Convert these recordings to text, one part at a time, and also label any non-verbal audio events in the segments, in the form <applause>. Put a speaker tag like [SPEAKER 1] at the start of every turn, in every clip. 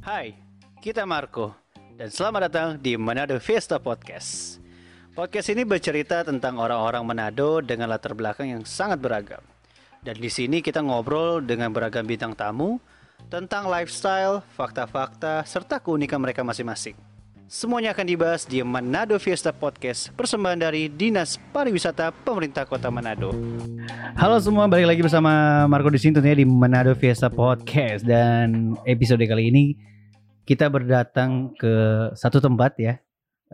[SPEAKER 1] Hai, kita Marco dan selamat datang di Manado Fiesta Podcast. Podcast ini bercerita tentang orang-orang Manado dengan latar belakang yang sangat beragam. Dan di sini kita ngobrol dengan beragam bintang tamu tentang lifestyle, fakta-fakta, serta keunikan mereka masing-masing. Semuanya akan dibahas di Manado Fiesta Podcast, persembahan dari Dinas Pariwisata Pemerintah Kota Manado. Halo semua, balik lagi bersama Marco di sini tentunya di Manado Fiesta Podcast dan episode kali ini kita berdatang ke satu tempat ya.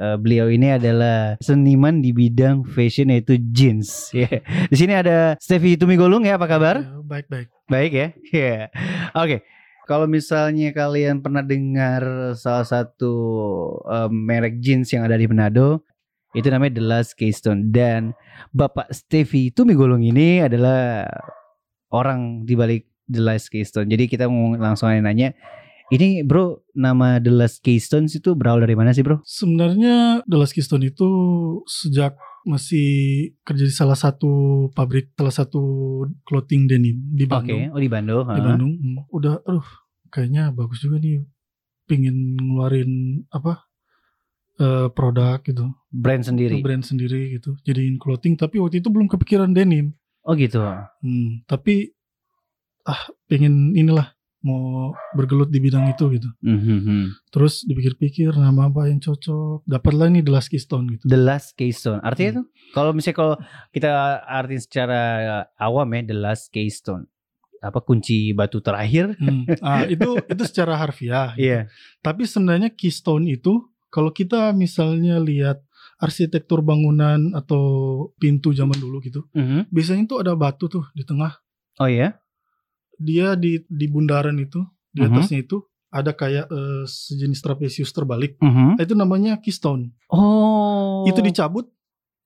[SPEAKER 1] Eh, beliau ini adalah seniman di bidang fashion yaitu jeans. <laughs> Ya. Di sini ada Steffi Tumigolung ya, apa kabar?
[SPEAKER 2] Baik baik.
[SPEAKER 1] Baik ya. Iya. Oke. Kalau misalnya kalian pernah dengar salah satu em, merek jeans yang ada di Manado, itu namanya The Last Keystone dan Bapak Steffi Tumigolong ini adalah orang di balik The Last Keystone. Jadi kita mau langsung aja nanya, ini bro nama The Last Keystone itu berawal dari mana sih bro?
[SPEAKER 2] Sebenarnya The Last Keystone itu sejak masih kerja di salah satu pabrik, salah satu clothing denim di
[SPEAKER 1] Oke,
[SPEAKER 2] Bandung.
[SPEAKER 1] oh di Bandung.
[SPEAKER 2] Di? Bandung. Hmm, Udah, aduh, kayaknya bagus juga nih. Pingin ngeluarin apa eh, produk gitu,
[SPEAKER 1] Brand sendiri.
[SPEAKER 2] brand sendiri gitu, jadiin clothing. Tapi waktu itu belum kepikiran denim.
[SPEAKER 1] Oh gitu.
[SPEAKER 2] Hmm, tapi ah, pengen inilah mau bergelut di bidang itu gitu.
[SPEAKER 1] Mhm.
[SPEAKER 2] Terus dipikir-pikir nama apa yang cocok. Dapatlah ini The Last Keystone gitu.
[SPEAKER 1] The Last Keystone. Artinya
[SPEAKER 2] Hmm.
[SPEAKER 1] itu kalau misalnya kalau kita artiin secara awam ya The Last Keystone. Apa kunci batu terakhir?
[SPEAKER 2] Hmm. Ah, itu itu secara harfiah. gitu.
[SPEAKER 1] Iya.
[SPEAKER 2] Tapi sebenarnya keystone itu kalau kita misalnya lihat arsitektur bangunan atau pintu zaman dulu gitu,
[SPEAKER 1] Mhm.
[SPEAKER 2] biasanya tuh ada batu tuh di tengah.
[SPEAKER 1] Oh iya.
[SPEAKER 2] Dia di di bundaran itu, di
[SPEAKER 1] Mhm.
[SPEAKER 2] atasnya itu ada kayak eh, sejenis trapesius terbalik.
[SPEAKER 1] Mhm.
[SPEAKER 2] Itu namanya keystone.
[SPEAKER 1] Oh.
[SPEAKER 2] Itu dicabut,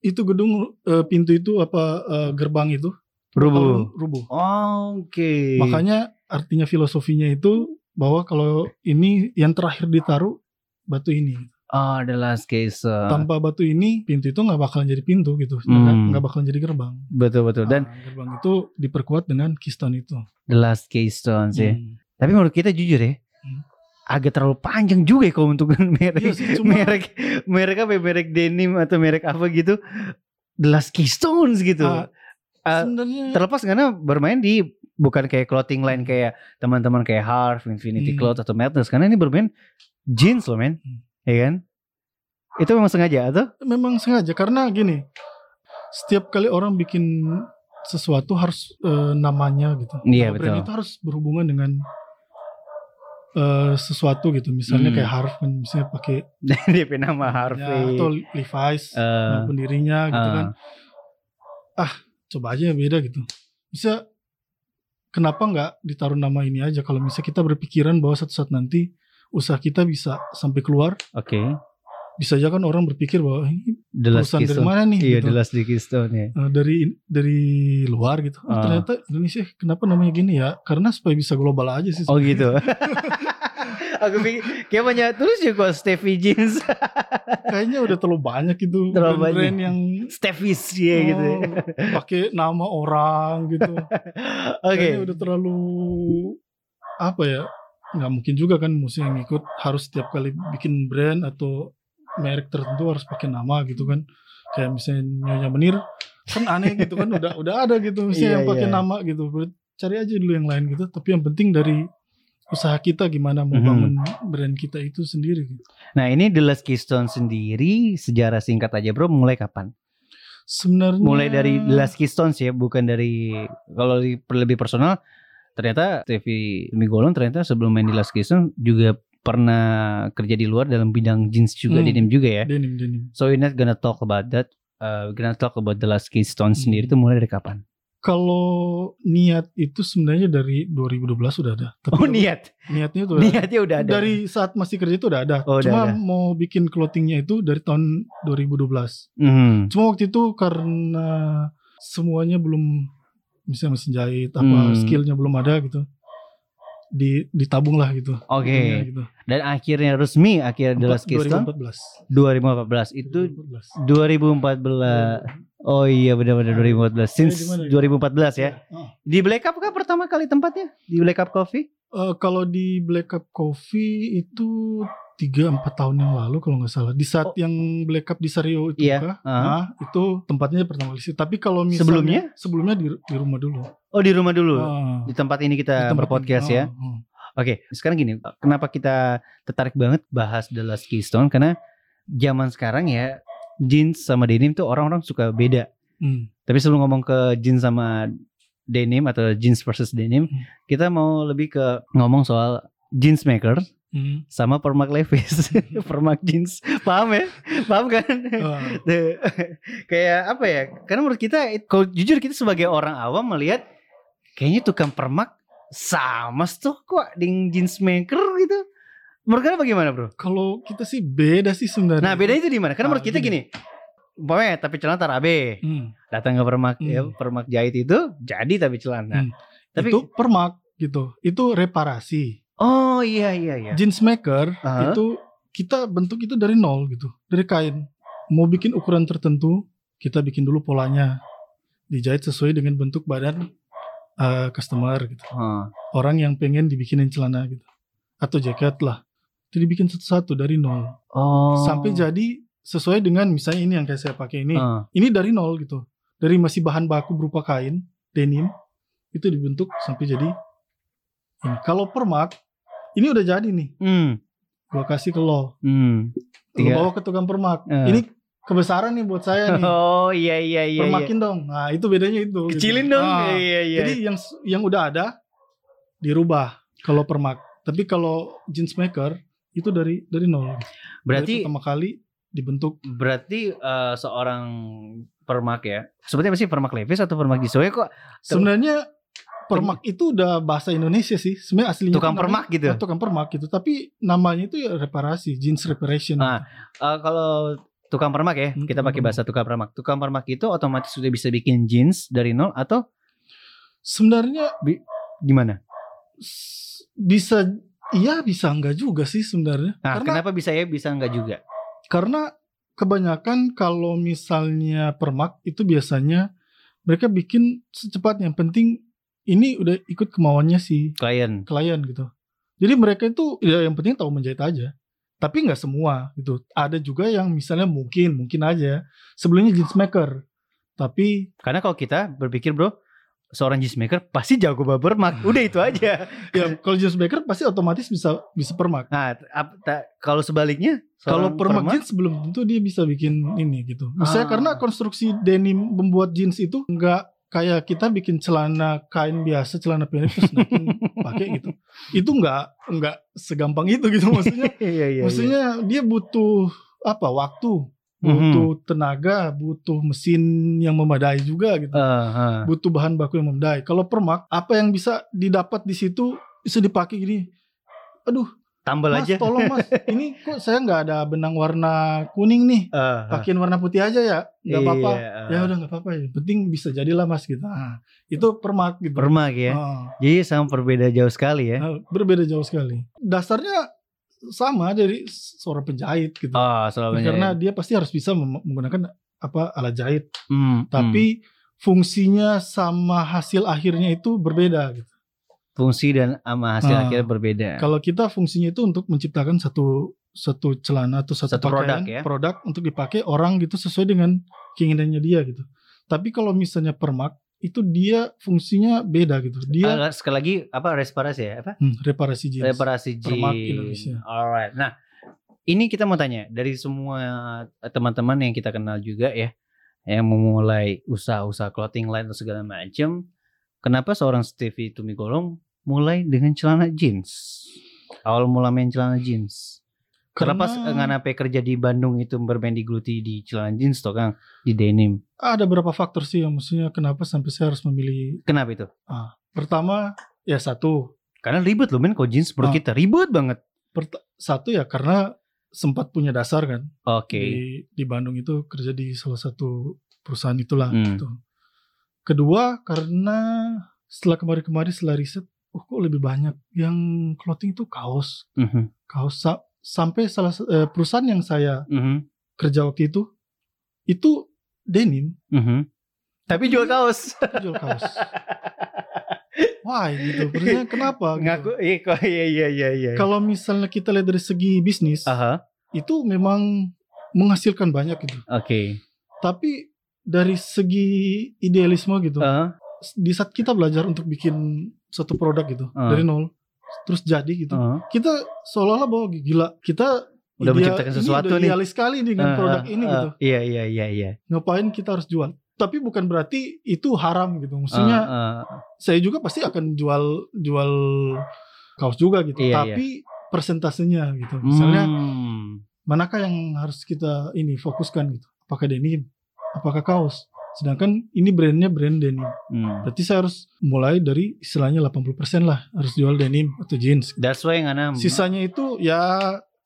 [SPEAKER 2] itu gedung eh, pintu itu apa eh, gerbang itu
[SPEAKER 1] rubuh.
[SPEAKER 2] rubuh.
[SPEAKER 1] Oh, Oke.
[SPEAKER 2] Makanya artinya filosofinya itu bahwa kalau ini yang terakhir ditaruh batu ini.
[SPEAKER 1] Oh, The Last Keystone.
[SPEAKER 2] Tanpa batu ini pintu itu nggak bakalan jadi pintu gitu,
[SPEAKER 1] Hmm.
[SPEAKER 2] nggak nggak bakalan jadi gerbang.
[SPEAKER 1] betul betul. Dan
[SPEAKER 2] Nah, gerbang itu diperkuat dengan keystone itu.
[SPEAKER 1] The Last Keystone sih.
[SPEAKER 2] Hmm.
[SPEAKER 1] Tapi menurut kita jujur ya,
[SPEAKER 2] Hmm.
[SPEAKER 1] agak terlalu panjang juga ya kalau untuk <laughs> merek
[SPEAKER 2] Iya sih, cuma-
[SPEAKER 1] merek merek apa ya, merek denim atau merek apa gitu. The Last Keystones gitu.
[SPEAKER 2] Ah,
[SPEAKER 1] Ah,
[SPEAKER 2] Sebenarnya
[SPEAKER 1] terlepas karena bermain di bukan kayak clothing line kayak teman-teman kayak Harv, Infinity
[SPEAKER 2] Hmm.
[SPEAKER 1] Cloth atau Madness karena ini bermain jeans loh men,
[SPEAKER 2] Hmm.
[SPEAKER 1] ya kan? Itu memang sengaja atau?
[SPEAKER 2] memang sengaja karena gini, setiap kali orang bikin sesuatu harus eh, namanya gitu.
[SPEAKER 1] Iya,
[SPEAKER 2] Nama brand
[SPEAKER 1] betul.
[SPEAKER 2] itu harus berhubungan dengan eh, sesuatu gitu. Misalnya
[SPEAKER 1] Hmm.
[SPEAKER 2] kayak Harv kan misalnya pakai <laughs>
[SPEAKER 1] DP nama
[SPEAKER 2] Ya,
[SPEAKER 1] Harvey.
[SPEAKER 2] atau Levi's
[SPEAKER 1] Eh,
[SPEAKER 2] nama pendirinya gitu
[SPEAKER 1] eh,
[SPEAKER 2] kan coba aja beda gitu bisa kenapa nggak ditaruh nama ini aja kalau misalnya kita berpikiran bahwa satu saat nanti usaha kita bisa sampai keluar
[SPEAKER 1] Oke,
[SPEAKER 2] bisa aja kan orang berpikir bahwa ini
[SPEAKER 1] The
[SPEAKER 2] perusahaan dari mana nih
[SPEAKER 1] Iya,
[SPEAKER 2] gitu.
[SPEAKER 1] The Last Keystone ya.
[SPEAKER 2] Eh, dari dari luar gitu Oh,
[SPEAKER 1] Ah.
[SPEAKER 2] ternyata Indonesia kenapa namanya gini ya karena supaya bisa global aja sih
[SPEAKER 1] Oh gitu. <laughs> Aku pikir kayak banyak tulis juga Steffi Jeans,
[SPEAKER 2] kayaknya udah terlalu banyak itu
[SPEAKER 1] Terlalu
[SPEAKER 2] brand-brand
[SPEAKER 1] banyak.
[SPEAKER 2] yang
[SPEAKER 1] ya gitu. ya.
[SPEAKER 2] oh, pakai nama orang gitu <laughs>
[SPEAKER 1] Oke.
[SPEAKER 2] Kayaknya udah terlalu apa ya? nggak mungkin juga kan musuh yang ikut harus setiap kali bikin brand atau merek tertentu harus pakai nama gitu kan. Kayak misalnya Nyonya Menir kan aneh gitu kan udah udah ada gitu
[SPEAKER 1] Iya,
[SPEAKER 2] misalnya yang pakai
[SPEAKER 1] iya.
[SPEAKER 2] nama gitu. Cari aja dulu yang lain gitu. Tapi yang penting dari usaha kita gimana
[SPEAKER 1] Mhm.
[SPEAKER 2] membangun brand kita itu sendiri gitu.
[SPEAKER 1] Nah ini The Last Keystone sendiri sejarah singkat aja bro mulai kapan?
[SPEAKER 2] Sebenarnya
[SPEAKER 1] Mulai dari The Last Keystone sih ya bukan dari kalau lebih personal ternyata Steffi Migolon ternyata sebelum main The Last Keystone juga pernah kerja di luar dalam bidang jeans juga
[SPEAKER 2] Hmm.
[SPEAKER 1] denim juga ya.
[SPEAKER 2] denim denim.
[SPEAKER 1] So we're not gonna talk about that. Uh, we're gonna talk about The Last Keystone
[SPEAKER 2] Hmm.
[SPEAKER 1] sendiri itu mulai dari kapan?
[SPEAKER 2] Kalau niat itu sebenarnya dari 2012 sudah ada. Tapi
[SPEAKER 1] Oh niat,
[SPEAKER 2] niatnya itu udah
[SPEAKER 1] niatnya udah ada.
[SPEAKER 2] Dari saat masih kerja itu udah ada.
[SPEAKER 1] Oh, udah
[SPEAKER 2] Cuma
[SPEAKER 1] ada.
[SPEAKER 2] mau bikin clothingnya itu dari tahun 2012.
[SPEAKER 1] Mhm.
[SPEAKER 2] Cuma waktu itu karena semuanya belum bisa mesin jahit apa
[SPEAKER 1] Hmm.
[SPEAKER 2] skillnya belum ada gitu. di ditabung lah gitu.
[SPEAKER 1] Oke.
[SPEAKER 2] Iya, gitu.
[SPEAKER 1] Dan akhirnya resmi akhir The Last Keystone
[SPEAKER 2] 2014.
[SPEAKER 1] 2014 itu
[SPEAKER 2] 2014.
[SPEAKER 1] 2014. Oh iya benar-benar 2014. Since
[SPEAKER 2] di mana ya?
[SPEAKER 1] 2014 ya.
[SPEAKER 2] Ah.
[SPEAKER 1] Di Black Up kah pertama kali tempatnya? Di Black Up Coffee?
[SPEAKER 2] Eh, kalau di Black Cup Coffee itu tiga empat tahun yang lalu kalau nggak salah di saat
[SPEAKER 1] Oh.
[SPEAKER 2] yang Black Cup di Sario itu
[SPEAKER 1] Iya,
[SPEAKER 2] kah?
[SPEAKER 1] ah.
[SPEAKER 2] Nah, itu tempatnya pertama kali sih. Tapi kalau misalnya
[SPEAKER 1] Sebelumnya?
[SPEAKER 2] sebelumnya di, di rumah dulu.
[SPEAKER 1] Oh di rumah dulu.
[SPEAKER 2] Ah,
[SPEAKER 1] Di tempat ini kita
[SPEAKER 2] tempat
[SPEAKER 1] berpodcast
[SPEAKER 2] ini.
[SPEAKER 1] ya.
[SPEAKER 2] Ah, ah.
[SPEAKER 1] Oke, sekarang gini, kenapa kita tertarik banget bahas The Last Keystone? Karena zaman sekarang ya jeans sama denim tuh orang-orang suka beda.
[SPEAKER 2] Hmm.
[SPEAKER 1] Tapi sebelum ngomong ke jeans sama denim atau jeans versus denim,
[SPEAKER 2] Hmm.
[SPEAKER 1] kita mau lebih ke ngomong soal jeans maker
[SPEAKER 2] Hmm.
[SPEAKER 1] sama permak Levi's, <laughs> permak jeans, paham ya? Paham kan? Tuh. kayak apa ya? Karena menurut kita, kalau jujur kita sebagai orang awam melihat kayaknya tukang permak sama tuh kok dengan jeans maker gitu. Menurut kalian bagaimana bro?
[SPEAKER 2] kalau kita sih beda sih sebenarnya.
[SPEAKER 1] Nah bedanya itu di mana? Karena
[SPEAKER 2] Ah,
[SPEAKER 1] menurut kita
[SPEAKER 2] gini.
[SPEAKER 1] umpamanya tapi celana tarabe,
[SPEAKER 2] Hmm.
[SPEAKER 1] datang ke permak ya,
[SPEAKER 2] Hmm.
[SPEAKER 1] permak jahit itu jadi tapi celana.
[SPEAKER 2] Hmm.
[SPEAKER 1] Tapi
[SPEAKER 2] itu permak gitu. Itu reparasi.
[SPEAKER 1] oh iya iya iya.
[SPEAKER 2] Jeans maker
[SPEAKER 1] Aha.
[SPEAKER 2] itu kita bentuk itu dari nol gitu, dari kain. Mau bikin ukuran tertentu, kita bikin dulu polanya. Dijahit sesuai dengan bentuk badan eh, customer gitu.
[SPEAKER 1] Ah.
[SPEAKER 2] Orang yang pengen dibikinin celana gitu. Atau jaket lah. Itu dibikin satu-satu dari nol.
[SPEAKER 1] Oh.
[SPEAKER 2] Sampai jadi sesuai dengan misalnya ini yang kayak saya pakai ini.
[SPEAKER 1] Ah.
[SPEAKER 2] Ini dari nol gitu. Dari masih bahan baku berupa kain, denim, itu dibentuk sampai jadi ini. Kalau permak, ini udah jadi nih.
[SPEAKER 1] Hmm.
[SPEAKER 2] Gua kasih ke lo.
[SPEAKER 1] Hmm.
[SPEAKER 2] Lo
[SPEAKER 1] Iya.
[SPEAKER 2] bawa ke tukang permak.
[SPEAKER 1] Eh.
[SPEAKER 2] Ini kebesaran nih buat saya nih.
[SPEAKER 1] Oh iya iya iya. iya.
[SPEAKER 2] Permakin dong. Nah, itu bedanya itu. gitu.
[SPEAKER 1] Kecilin dong.
[SPEAKER 2] Ah,
[SPEAKER 1] Iya iya.
[SPEAKER 2] Jadi yang yang udah ada dirubah kalau permak. Tapi kalau jeans maker itu dari dari nol. Dari
[SPEAKER 1] berarti
[SPEAKER 2] pertama kali dibentuk
[SPEAKER 1] berarti eh, seorang permak ya. Sebetulnya apa sih permak Levis atau permak Gisoe kok
[SPEAKER 2] sebenarnya permak itu udah bahasa Indonesia sih. Sebenarnya aslinya
[SPEAKER 1] tukang
[SPEAKER 2] namanya-
[SPEAKER 1] permak gitu.
[SPEAKER 2] Oh, tukang permak gitu. Tapi namanya itu ya reparasi, jeans reparation.
[SPEAKER 1] Ah. Eh, kalau tukang permak ya,
[SPEAKER 2] Hmm,
[SPEAKER 1] kita pakai bahasa tukang permak. Tukang permak itu otomatis sudah bisa bikin jeans dari nol atau
[SPEAKER 2] Sebenarnya
[SPEAKER 1] gimana?
[SPEAKER 2] s- bisa iya bisa enggak juga sih sebenarnya.
[SPEAKER 1] Nah,
[SPEAKER 2] karena
[SPEAKER 1] kenapa bisa ya bisa enggak juga?
[SPEAKER 2] karena kebanyakan kalau misalnya permak itu biasanya mereka bikin secepat yang penting ini udah ikut kemauannya si
[SPEAKER 1] Klien.
[SPEAKER 2] klien gitu. Jadi mereka itu ya yang penting tahu menjahit aja. Tapi nggak semua gitu. Ada juga yang misalnya mungkin mungkin aja sebelumnya jeans maker. Tapi
[SPEAKER 1] Karena kalau kita berpikir bro, seorang jeans maker pasti jago permak. <laughs> Udah itu aja.
[SPEAKER 2] ya kalau jeans maker pasti otomatis bisa bisa permak.
[SPEAKER 1] Nah, kalau sebaliknya,
[SPEAKER 2] Kalau
[SPEAKER 1] seorang
[SPEAKER 2] permak jeans belum tentu dia bisa bikin ini gitu. Misalnya
[SPEAKER 1] Ah.
[SPEAKER 2] karena konstruksi denim membuat jeans itu nggak kayak kita bikin celana kain biasa, celana pendek terus naikin <laughs> pakai gitu. Itu nggak nggak segampang itu gitu maksudnya. <laughs>
[SPEAKER 1] Iya iya.
[SPEAKER 2] maksudnya dia butuh apa? Waktu, butuh tenaga, butuh mesin yang memadai juga gitu.
[SPEAKER 1] Uh,
[SPEAKER 2] Butuh bahan baku yang memadai. Kalau permak, apa yang bisa didapat di situ bisa dipakai gini. Aduh,
[SPEAKER 1] tambal
[SPEAKER 2] Mas,
[SPEAKER 1] aja.
[SPEAKER 2] tolong Mas. <laughs> Ini kok saya nggak ada benang warna kuning nih.
[SPEAKER 1] Uh,
[SPEAKER 2] Pakein warna putih aja ya. Nggak apa-apa.
[SPEAKER 1] Iya, uh,
[SPEAKER 2] Ya udah nggak apa-apa. Penting bisa jadilah Mas gitu. Nah, itu permak gitu.
[SPEAKER 1] permak ya.
[SPEAKER 2] Ah,
[SPEAKER 1] Jadi sangat berbeda jauh sekali ya.
[SPEAKER 2] nah, berbeda jauh sekali. Dasarnya sama dari seorang penjahit gitu.
[SPEAKER 1] Oh, selalu
[SPEAKER 2] Karena dia pasti harus bisa menggunakan apa alat jahit.
[SPEAKER 1] Hmm, hmm.
[SPEAKER 2] Tapi fungsinya sama hasil akhirnya itu berbeda gitu.
[SPEAKER 1] fungsi dan sama hasil
[SPEAKER 2] Ah.
[SPEAKER 1] akhirnya berbeda.
[SPEAKER 2] Kalau kita fungsinya itu untuk menciptakan satu satu celana atau satu,
[SPEAKER 1] Satu produk ya.
[SPEAKER 2] produk untuk dipakai orang gitu sesuai dengan keinginannya dia gitu. Tapi kalau misalnya permak itu dia fungsinya beda gitu. Dia
[SPEAKER 1] Ah, sekali lagi apa reparasi ya? Apa?
[SPEAKER 2] hmm, reparasi jeans.
[SPEAKER 1] Reparasi jeans.
[SPEAKER 2] Indonesia.
[SPEAKER 1] Alright. Nah, ini kita mau tanya dari semua teman-teman yang kita kenal juga ya, yang memulai usaha-usaha clothing line atau segala macam, kenapa seorang Stevie Tumigolong mulai dengan celana jeans? Awal mula main celana jeans. Kenapa
[SPEAKER 2] Karena
[SPEAKER 1] nggak sampai kerja di Bandung itu bermain di Gluti di celana jeans toh Kang di denim?
[SPEAKER 2] ada beberapa faktor sih yang maksudnya kenapa sampai saya harus memilih.
[SPEAKER 1] Kenapa itu?
[SPEAKER 2] Pertama ya satu,
[SPEAKER 1] Karena ribet loh men kalau jeans menurut
[SPEAKER 2] Ah.
[SPEAKER 1] kita ribet banget.
[SPEAKER 2] Pert- satu ya karena sempat punya dasar kan
[SPEAKER 1] Oke.
[SPEAKER 2] di di Bandung itu kerja di salah satu perusahaan itulah
[SPEAKER 1] Hmm.
[SPEAKER 2] gitu. Kedua karena setelah kemarin-kemarin setelah riset, oh, kok lebih banyak yang clothing itu kaos
[SPEAKER 1] Mhm,
[SPEAKER 2] kaos Sa- sampai salah sa- eh, perusahaan yang saya
[SPEAKER 1] mhm,
[SPEAKER 2] kerja waktu itu itu denim
[SPEAKER 1] mhm. Tapi jual kaos.
[SPEAKER 2] jual kaos why gitu Maksudnya kenapa gitu.
[SPEAKER 1] Ngaku iya iya iya iya iya.
[SPEAKER 2] kalau misalnya kita lihat dari segi bisnis
[SPEAKER 1] Aha.
[SPEAKER 2] itu memang menghasilkan banyak gitu
[SPEAKER 1] Oke.
[SPEAKER 2] tapi dari segi idealisme gitu
[SPEAKER 1] Aha.
[SPEAKER 2] di saat kita belajar untuk bikin suatu produk gitu
[SPEAKER 1] Ah.
[SPEAKER 2] dari nol terus jadi gitu
[SPEAKER 1] Aha.
[SPEAKER 2] kita seolah-olah bahwa gila kita
[SPEAKER 1] Udah
[SPEAKER 2] idea-
[SPEAKER 1] menciptakan sesuatu
[SPEAKER 2] udah
[SPEAKER 1] nih.
[SPEAKER 2] idealis sekali dengan
[SPEAKER 1] Ah,
[SPEAKER 2] produk ini
[SPEAKER 1] ah.
[SPEAKER 2] gitu
[SPEAKER 1] Iya iya iya iya.
[SPEAKER 2] ngapain kita harus jual tapi bukan berarti itu haram gitu maksudnya
[SPEAKER 1] Ah, ah.
[SPEAKER 2] saya juga pasti akan jual jual kaos juga gitu
[SPEAKER 1] Iya,
[SPEAKER 2] tapi persentasenya gitu misalnya
[SPEAKER 1] Hmm.
[SPEAKER 2] manakah yang harus kita ini fokuskan gitu apakah denim apakah kaos sedangkan ini brandnya brand denim
[SPEAKER 1] Hmm.
[SPEAKER 2] berarti saya harus mulai dari istilahnya 80% lah harus jual denim atau jeans
[SPEAKER 1] That's why ngana
[SPEAKER 2] sisanya itu ya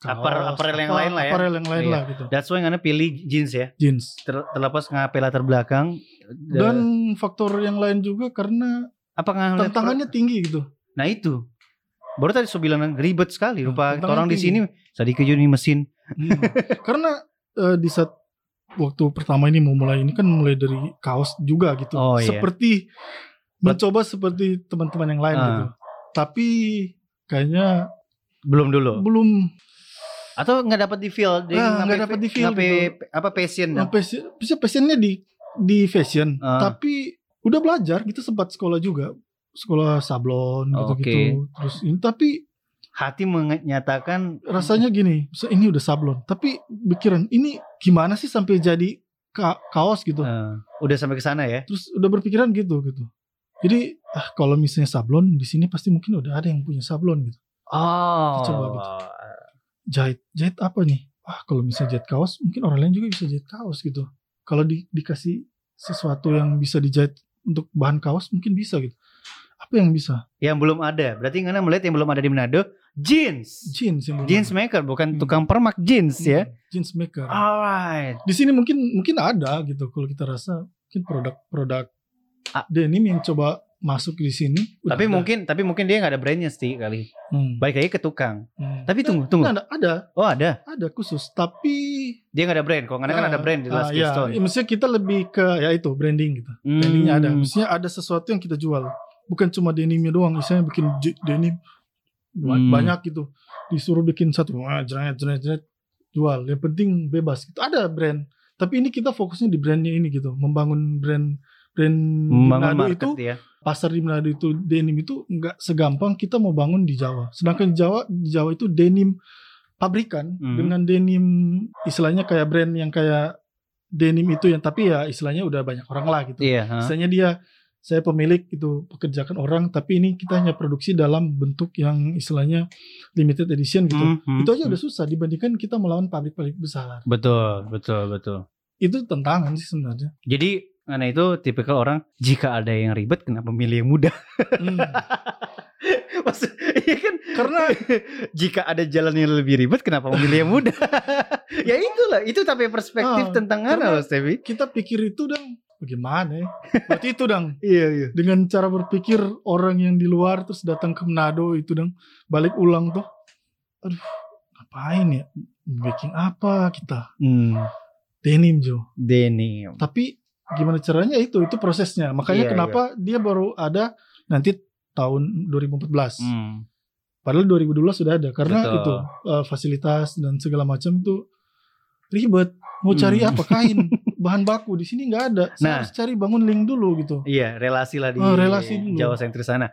[SPEAKER 1] Apparel- apparel yang lain lah ya.
[SPEAKER 2] apparel yang lain
[SPEAKER 1] Iya.
[SPEAKER 2] lah gitu
[SPEAKER 1] That's why ngana pilih jeans ya.
[SPEAKER 2] jeans
[SPEAKER 1] Ter- terlepas ngapain latar belakang
[SPEAKER 2] dan faktor yang lain juga karena
[SPEAKER 1] apa
[SPEAKER 2] tantangannya tinggi gitu
[SPEAKER 1] Nah itu. Baru tadi saya bilang ribet sekali. Rupa orang di sini tadi keju nih mesin.
[SPEAKER 2] Hmm. karena eh, di saat waktu pertama ini mau mulai ini kan mulai dari kaos juga gitu
[SPEAKER 1] Oh, iya.
[SPEAKER 2] seperti mencoba seperti teman-teman yang lain
[SPEAKER 1] Ah.
[SPEAKER 2] gitu tapi kayaknya
[SPEAKER 1] Belum dulu.
[SPEAKER 2] belum
[SPEAKER 1] Atau nggak dapat di feel. Dia
[SPEAKER 2] Ah, nggak
[SPEAKER 1] ngapain-
[SPEAKER 2] dapat di feel gitu.
[SPEAKER 1] Apa passion.
[SPEAKER 2] Nah, passion, bisa passionnya di di fashion,
[SPEAKER 1] Ah.
[SPEAKER 2] tapi udah belajar kita sempat sekolah juga, sekolah sablon gitu-gitu. Terus ini tapi
[SPEAKER 1] Hati menyatakan
[SPEAKER 2] rasanya gini, ini udah sablon, tapi pikiran ini gimana sih sampai jadi ka- kaos gitu.
[SPEAKER 1] eh, udah sampai ke sana ya.
[SPEAKER 2] Terus udah berpikiran gitu gitu. Jadi ah kalau misalnya sablon di sini pasti mungkin udah ada yang punya sablon gitu.
[SPEAKER 1] Oh.
[SPEAKER 2] Coba gitu. Jahit, jahit apa nih? Ah kalau misalnya jahit kaos, mungkin orang lain juga bisa jahit kaos gitu. Kalau di, dikasih sesuatu yang bisa dijahit untuk bahan kaos mungkin bisa gitu. Apa yang bisa?
[SPEAKER 1] Yang belum ada. Berarti ngana melihat yang belum ada di Manado jeans.
[SPEAKER 2] Jeans yang
[SPEAKER 1] Jeans maker bukan
[SPEAKER 2] Hmm.
[SPEAKER 1] tukang permak jeans ya.
[SPEAKER 2] Hmm, Jeans maker.
[SPEAKER 1] Alright.
[SPEAKER 2] Di sini mungkin mungkin ada gitu kalau kita rasa mungkin produk-produk
[SPEAKER 1] Ah.
[SPEAKER 2] denim yang coba masuk di sini.
[SPEAKER 1] Tapi
[SPEAKER 2] ada.
[SPEAKER 1] mungkin tapi mungkin dia nggak ada brandnya sih kali.
[SPEAKER 2] Hmm.
[SPEAKER 1] Baik lagi ke tukang.
[SPEAKER 2] Hmm.
[SPEAKER 1] Tapi tunggu tunggu.
[SPEAKER 2] Ada, ada,
[SPEAKER 1] Oh ada.
[SPEAKER 2] ada khusus. Tapi
[SPEAKER 1] Dia nggak ada brand. Kalau nggak kan ada brand di
[SPEAKER 2] Ah,
[SPEAKER 1] Last
[SPEAKER 2] ya,
[SPEAKER 1] Keystone.
[SPEAKER 2] ya, maksudnya kita lebih ke ya itu branding gitu. Brandingnya ada.
[SPEAKER 1] Hmm.
[SPEAKER 2] Maksudnya ada sesuatu yang kita jual. Bukan cuma denimnya doang. Misalnya bikin denim
[SPEAKER 1] Hmm.
[SPEAKER 2] banyak gitu. Disuruh bikin satu, wah, jeret, jeret, jeret, jual. Yang penting bebas. Gitu. Ada brand. Tapi ini kita fokusnya di brandnya ini gitu. Membangun brand brand di
[SPEAKER 1] Membangun
[SPEAKER 2] Manado
[SPEAKER 1] market
[SPEAKER 2] itu
[SPEAKER 1] ya.
[SPEAKER 2] pasar di Manado itu denim itu nggak segampang kita mau bangun di Jawa. Sedangkan di Jawa di Jawa itu denim pabrikan
[SPEAKER 1] Hmm.
[SPEAKER 2] dengan denim istilahnya kayak brand yang kayak denim itu yang tapi ya istilahnya udah banyak orang lah gitu.
[SPEAKER 1] Iya. ha.
[SPEAKER 2] Misalnya dia saya pemilik itu pekerjakan orang tapi ini kita hanya produksi dalam bentuk yang istilahnya limited edition gitu.
[SPEAKER 1] Hmm, hmm,
[SPEAKER 2] itu aja
[SPEAKER 1] hmm.
[SPEAKER 2] udah susah dibandingkan kita melawan pabrik-pabrik besar.
[SPEAKER 1] Betul betul betul.
[SPEAKER 2] Itu tantangan sih sebenarnya.
[SPEAKER 1] Jadi karena itu tipikal orang jika ada yang ribet kenapa milih yang mudah?
[SPEAKER 2] Hmm. <laughs>
[SPEAKER 1] Maksud, iya kan
[SPEAKER 2] Karena <laughs>
[SPEAKER 1] jika ada jalan yang lebih ribet kenapa memilih yang mudah? <laughs> ya itulah itu tapi perspektif
[SPEAKER 2] Ah,
[SPEAKER 1] tentang
[SPEAKER 2] karena-
[SPEAKER 1] Mas Tevi.
[SPEAKER 2] kita pikir itu dong bagaimana ya? <laughs> Berarti itu dong
[SPEAKER 1] Iya iya.
[SPEAKER 2] dengan cara berpikir orang yang di luar terus datang ke Manado itu dong balik ulang tuh. Aduh, ngapain ya? Bikin apa kita?
[SPEAKER 1] Hmm,
[SPEAKER 2] Denim Jo.
[SPEAKER 1] denim.
[SPEAKER 2] Tapi gimana caranya itu itu prosesnya. Makanya
[SPEAKER 1] Iya,
[SPEAKER 2] kenapa dia baru ada nanti tahun 2014.
[SPEAKER 1] Hmm.
[SPEAKER 2] Padahal 2012 sudah ada karena
[SPEAKER 1] Betul.
[SPEAKER 2] itu eh, fasilitas dan segala macam itu ribet. Mau cari
[SPEAKER 1] Hmm.
[SPEAKER 2] apa kain, <laughs> bahan baku di sini nggak ada. Saya
[SPEAKER 1] Nah.
[SPEAKER 2] harus cari bangun link dulu gitu.
[SPEAKER 1] Iya, relasi lah di
[SPEAKER 2] Oh, relasi dulu.
[SPEAKER 1] Jawa sentris sana.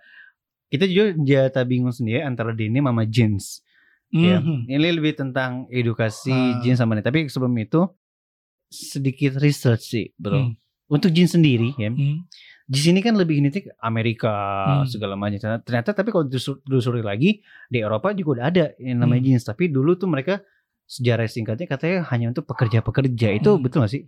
[SPEAKER 1] Kita juga jata bingung sendiri antara denim sama jeans. Ya.
[SPEAKER 2] Mhm.
[SPEAKER 1] Ini lebih tentang edukasi
[SPEAKER 2] Ah.
[SPEAKER 1] jeans sama ini. Tapi sebelum itu sedikit research sih, bro.
[SPEAKER 2] Hmm.
[SPEAKER 1] Untuk jeans sendiri ya.
[SPEAKER 2] Hmm.
[SPEAKER 1] Di sini kan lebih nitik Amerika
[SPEAKER 2] Hmm.
[SPEAKER 1] segala macam. Ternyata- tapi kalau disusur- telusuri lagi di Eropa juga udah ada yang namanya
[SPEAKER 2] Hmm.
[SPEAKER 1] jeans. Tapi dulu tuh mereka sejarah singkatnya katanya hanya untuk pekerja-pekerja. Itu
[SPEAKER 2] Hmm.
[SPEAKER 1] betul gak sih?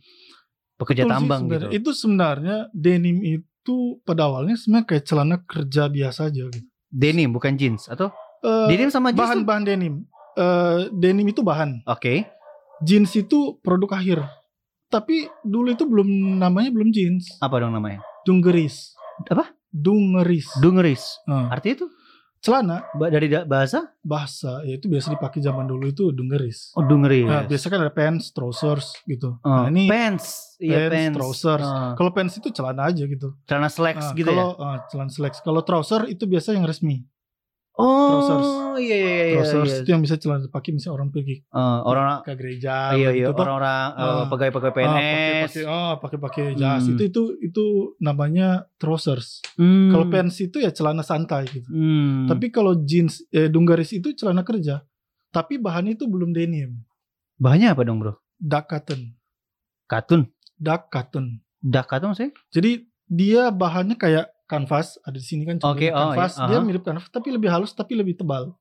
[SPEAKER 1] Pekerja
[SPEAKER 2] Betul sih
[SPEAKER 1] tambang gitu.
[SPEAKER 2] sebenarnya. Itu sebenarnya denim itu pada awalnya sebenarnya kayak celana kerja biasa aja gitu.
[SPEAKER 1] Denim bukan jeans atau
[SPEAKER 2] Eh,
[SPEAKER 1] denim sama jeans
[SPEAKER 2] bahan-bahan denim. Eh, denim itu bahan.
[SPEAKER 1] Oke.
[SPEAKER 2] Jeans itu produk akhir. Tapi dulu itu belum namanya belum jeans.
[SPEAKER 1] Apa dong namanya?
[SPEAKER 2] Dungeris.
[SPEAKER 1] Apa?
[SPEAKER 2] Dungeris.
[SPEAKER 1] Dungeris.
[SPEAKER 2] Nah,
[SPEAKER 1] Artinya itu
[SPEAKER 2] celana
[SPEAKER 1] Ba- dari da- bahasa?
[SPEAKER 2] bahasa ya itu biasa dipakai zaman dulu itu dungaris.
[SPEAKER 1] Oh, dengerin.
[SPEAKER 2] Nah, biasa kan ada pants, trousers gitu.
[SPEAKER 1] Oh,
[SPEAKER 2] Nah, ini
[SPEAKER 1] pants. Iya,
[SPEAKER 2] pants,
[SPEAKER 1] pants.
[SPEAKER 2] trousers.
[SPEAKER 1] Oh,
[SPEAKER 2] kalau pants itu celana aja gitu.
[SPEAKER 1] celana slacks
[SPEAKER 2] Nah,
[SPEAKER 1] gitu
[SPEAKER 2] kalau
[SPEAKER 1] ya.
[SPEAKER 2] ah, celana slacks. Kalau trouser itu biasa yang resmi.
[SPEAKER 1] Oh,
[SPEAKER 2] trousers.
[SPEAKER 1] iya iya iya.
[SPEAKER 2] trousers
[SPEAKER 1] iya.
[SPEAKER 2] itu yang bisa celana dipakai misalnya orang pergi
[SPEAKER 1] Eh, orang
[SPEAKER 2] ke gereja
[SPEAKER 1] iya iya
[SPEAKER 2] gitu
[SPEAKER 1] orang-orang
[SPEAKER 2] Ah.
[SPEAKER 1] pegawai-pegawai PNS.
[SPEAKER 2] pakai oh pakai pakai jas
[SPEAKER 1] Hmm.
[SPEAKER 2] itu itu itu namanya trousers.
[SPEAKER 1] Hmm.
[SPEAKER 2] Kalau pants itu ya celana santai gitu.
[SPEAKER 1] Hmm.
[SPEAKER 2] Tapi kalau jeans eh, dunggaris itu celana kerja. Tapi bahannya itu belum denim.
[SPEAKER 1] bahannya apa dong, Bro?
[SPEAKER 2] Dark cotton.
[SPEAKER 1] Katun.
[SPEAKER 2] Dark cotton.
[SPEAKER 1] Dak katun sih?
[SPEAKER 2] Jadi dia bahannya kayak kanvas, ada di sini kan
[SPEAKER 1] Oke,
[SPEAKER 2] contohnya
[SPEAKER 1] oh,
[SPEAKER 2] kanvas.
[SPEAKER 1] iya,
[SPEAKER 2] Dia
[SPEAKER 1] aha.
[SPEAKER 2] mirip kanvas tapi lebih halus tapi lebih tebal.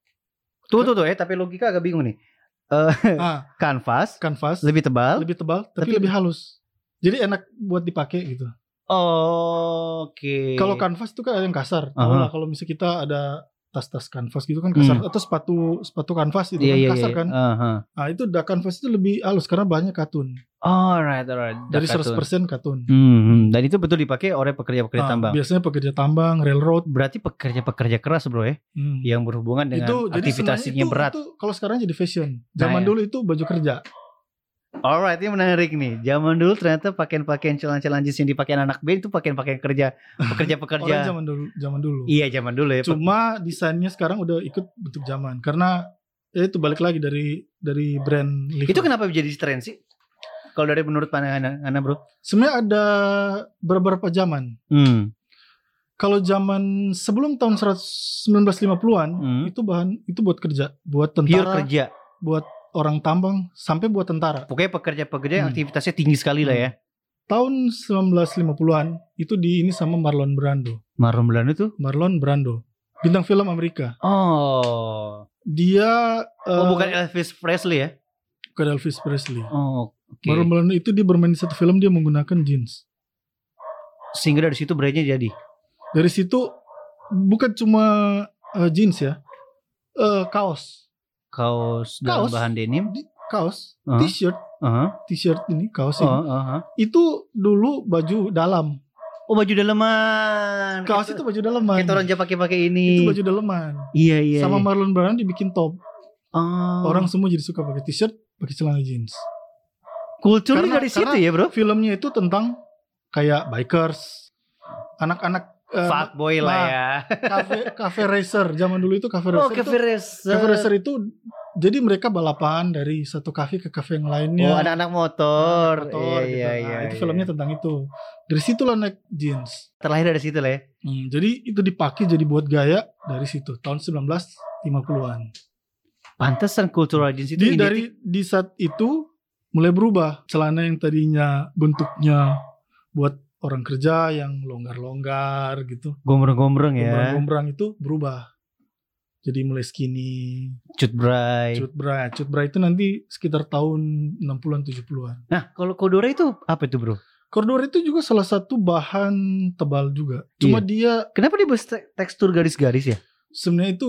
[SPEAKER 1] Tuh tuh tuh eh tapi logika agak bingung nih.
[SPEAKER 2] Ah, <laughs>
[SPEAKER 1] Kanvas
[SPEAKER 2] kanvas
[SPEAKER 1] lebih tebal.
[SPEAKER 2] lebih tebal tapi,
[SPEAKER 1] Tapi-
[SPEAKER 2] lebih halus. Jadi enak buat dipakai gitu.
[SPEAKER 1] Oke.
[SPEAKER 2] Kalau kanvas itu kan ada yang kasar.
[SPEAKER 1] Aha.
[SPEAKER 2] lah kalau misalnya kita ada tas-tas kanvas gitu kan kasar atau sepatu sepatu kanvas itu
[SPEAKER 1] iya,
[SPEAKER 2] kan
[SPEAKER 1] iya,
[SPEAKER 2] kasar
[SPEAKER 1] iya.
[SPEAKER 2] kan.
[SPEAKER 1] Aha.
[SPEAKER 2] Nah, itu da kanvas itu lebih halus karena bahannya katun.
[SPEAKER 1] Alright, alright.
[SPEAKER 2] Dari
[SPEAKER 1] katun.
[SPEAKER 2] 100% katun.
[SPEAKER 1] Hmm, hmm. dan itu betul dipakai oleh pekerja-pekerja
[SPEAKER 2] Ah,
[SPEAKER 1] tambang.
[SPEAKER 2] Biasanya pekerja tambang, railroad.
[SPEAKER 1] Berarti pekerja-pekerja keras, Bro ya,
[SPEAKER 2] Hmm.
[SPEAKER 1] yang berhubungan dengan
[SPEAKER 2] itu
[SPEAKER 1] aktivitasnya
[SPEAKER 2] itu,
[SPEAKER 1] berat.
[SPEAKER 2] itu kalau sekarang jadi fashion.
[SPEAKER 1] Nah,
[SPEAKER 2] Zaman
[SPEAKER 1] ya.
[SPEAKER 2] dulu itu baju kerja.
[SPEAKER 1] Alright, ini menarik nih. Zaman dulu ternyata pakaian-pakaian celana-celana jeans yang dipakai anak band itu pakaian-pakaian kerja
[SPEAKER 2] Orang
[SPEAKER 1] pekerja-pekerja.
[SPEAKER 2] zaman dulu, zaman dulu.
[SPEAKER 1] Iya, zaman dulu ya.
[SPEAKER 2] Cuma desainnya sekarang udah ikut bentuk zaman karena ya itu balik lagi dari dari brand Levi's.
[SPEAKER 1] Itu kenapa jadi tren sih? Kalau dari menurut pandangan Anda, Bro?
[SPEAKER 2] Sebenarnya ada beberapa zaman.
[SPEAKER 1] Hmm.
[SPEAKER 2] Kalau zaman sebelum tahun 100 1950-an
[SPEAKER 1] Hmm.
[SPEAKER 2] itu bahan itu buat kerja, buat
[SPEAKER 1] Pure
[SPEAKER 2] tentara,
[SPEAKER 1] kerja.
[SPEAKER 2] buat orang tambang sampai buat tentara.
[SPEAKER 1] Pokoknya pekerja-pekerja yang
[SPEAKER 2] Hmm.
[SPEAKER 1] aktivitasnya tinggi sekali lah ya.
[SPEAKER 2] Tahun 1950-an itu di ini sama Marlon Brando.
[SPEAKER 1] Marlon Brando tuh?
[SPEAKER 2] Marlon Brando, bintang film Amerika.
[SPEAKER 1] Oh.
[SPEAKER 2] Dia
[SPEAKER 1] Oh,
[SPEAKER 2] eh,
[SPEAKER 1] bukan Elvis Presley ya?
[SPEAKER 2] bukan Elvis Presley.
[SPEAKER 1] Oh, oke.
[SPEAKER 2] Marlon Brando itu dia bermain di satu film dia menggunakan jeans.
[SPEAKER 1] Sehingga dari situ brandnya jadi.
[SPEAKER 2] Dari situ bukan cuma eh, jeans ya, eh, kaos,
[SPEAKER 1] Kaos dalam
[SPEAKER 2] Kaos.
[SPEAKER 1] bahan denim.
[SPEAKER 2] Kaos,
[SPEAKER 1] Aha.
[SPEAKER 2] t-shirt,
[SPEAKER 1] Aha.
[SPEAKER 2] t-shirt ini kaos ini.
[SPEAKER 1] aha.
[SPEAKER 2] Itu dulu baju dalam.
[SPEAKER 1] Oh, baju daleman.
[SPEAKER 2] Kaos itu baju daleman.
[SPEAKER 1] Kita orang Jepang pakai-pakai ini.
[SPEAKER 2] Itu baju daleman.
[SPEAKER 1] Iya, iya.
[SPEAKER 2] Sama
[SPEAKER 1] iya.
[SPEAKER 2] Marlon Brando dibikin top.
[SPEAKER 1] Oh.
[SPEAKER 2] Orang semua jadi suka pakai t-shirt, pakai celana jeans.
[SPEAKER 1] kulturnya dari situ ya, Bro?
[SPEAKER 2] Filmnya itu tentang kayak bikers, anak-anak eh,
[SPEAKER 1] Fuckboy lah
[SPEAKER 2] nah,
[SPEAKER 1] ya.
[SPEAKER 2] cafe cafe racer. Zaman dulu itu cafe
[SPEAKER 1] Oh,
[SPEAKER 2] racer. itu-
[SPEAKER 1] cafe racer.
[SPEAKER 2] Cafe racer itu jadi mereka balapan dari satu kafe ke kafe yang lainnya.
[SPEAKER 1] Oh, anak-anak motor.
[SPEAKER 2] Anak motor
[SPEAKER 1] iya,
[SPEAKER 2] gitu.
[SPEAKER 1] iya,
[SPEAKER 2] Nah,
[SPEAKER 1] iya.
[SPEAKER 2] itu
[SPEAKER 1] iya.
[SPEAKER 2] filmnya tentang itu. Dari situlah naik jeans.
[SPEAKER 1] terlahir dari situ lah ya.
[SPEAKER 2] Hmm, jadi itu dipakai jadi buat gaya dari situ tahun 1950-an.
[SPEAKER 1] Pantesan cultural jeans itu
[SPEAKER 2] Jadi
[SPEAKER 1] identik-
[SPEAKER 2] dari di saat itu mulai berubah celana yang tadinya bentuknya buat orang kerja yang longgar-longgar gitu,
[SPEAKER 1] gombrong-gombrong ya.
[SPEAKER 2] gombrang-gombrang itu berubah. Jadi mulai skinny,
[SPEAKER 1] Cut bray.
[SPEAKER 2] cut bra, cut bra itu nanti sekitar tahun 60-an 70-an.
[SPEAKER 1] Nah, kalau kodora itu apa itu, Bro?
[SPEAKER 2] Kordor itu juga salah satu bahan tebal juga. Cuma dia
[SPEAKER 1] Kenapa dia te- tekstur garis-garis ya?
[SPEAKER 2] sebenarnya itu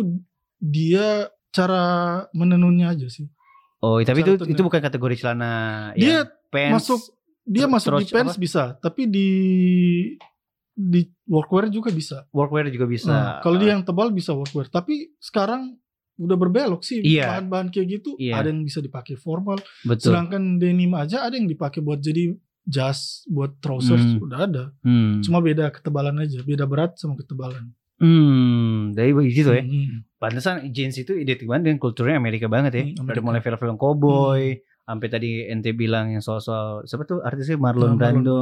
[SPEAKER 2] dia cara menenunnya aja sih.
[SPEAKER 1] Oh, tapi itu
[SPEAKER 2] tenun.
[SPEAKER 1] itu bukan kategori celana
[SPEAKER 2] Dia
[SPEAKER 1] yang pants.
[SPEAKER 2] masuk dia
[SPEAKER 1] ter-
[SPEAKER 2] masuk di pants
[SPEAKER 1] apa?
[SPEAKER 2] bisa, tapi di di workwear juga bisa.
[SPEAKER 1] workwear juga bisa.
[SPEAKER 2] Nah, kalau dia yang tebal bisa workwear, tapi sekarang udah berbelok sih
[SPEAKER 1] Iya.
[SPEAKER 2] bahan-bahan kayak gitu.
[SPEAKER 1] Iya.
[SPEAKER 2] Ada yang bisa dipakai formal,
[SPEAKER 1] betul.
[SPEAKER 2] sedangkan denim aja ada yang dipakai buat jadi jas, buat trousers
[SPEAKER 1] Hmm.
[SPEAKER 2] udah ada.
[SPEAKER 1] Hmm.
[SPEAKER 2] Cuma beda ketebalan aja, beda berat sama ketebalan.
[SPEAKER 1] Hmm, dari begitu ya.
[SPEAKER 2] Hmm.
[SPEAKER 1] Pantesan jeans itu identik banget dengan kulturnya Amerika banget ya.
[SPEAKER 2] Hmm,
[SPEAKER 1] Dari
[SPEAKER 2] Amerika.
[SPEAKER 1] mulai film-film cowboy, sampai tadi ente bilang yang soal-soal siapa tuh artisnya Marlon
[SPEAKER 2] Nah,
[SPEAKER 1] Brando.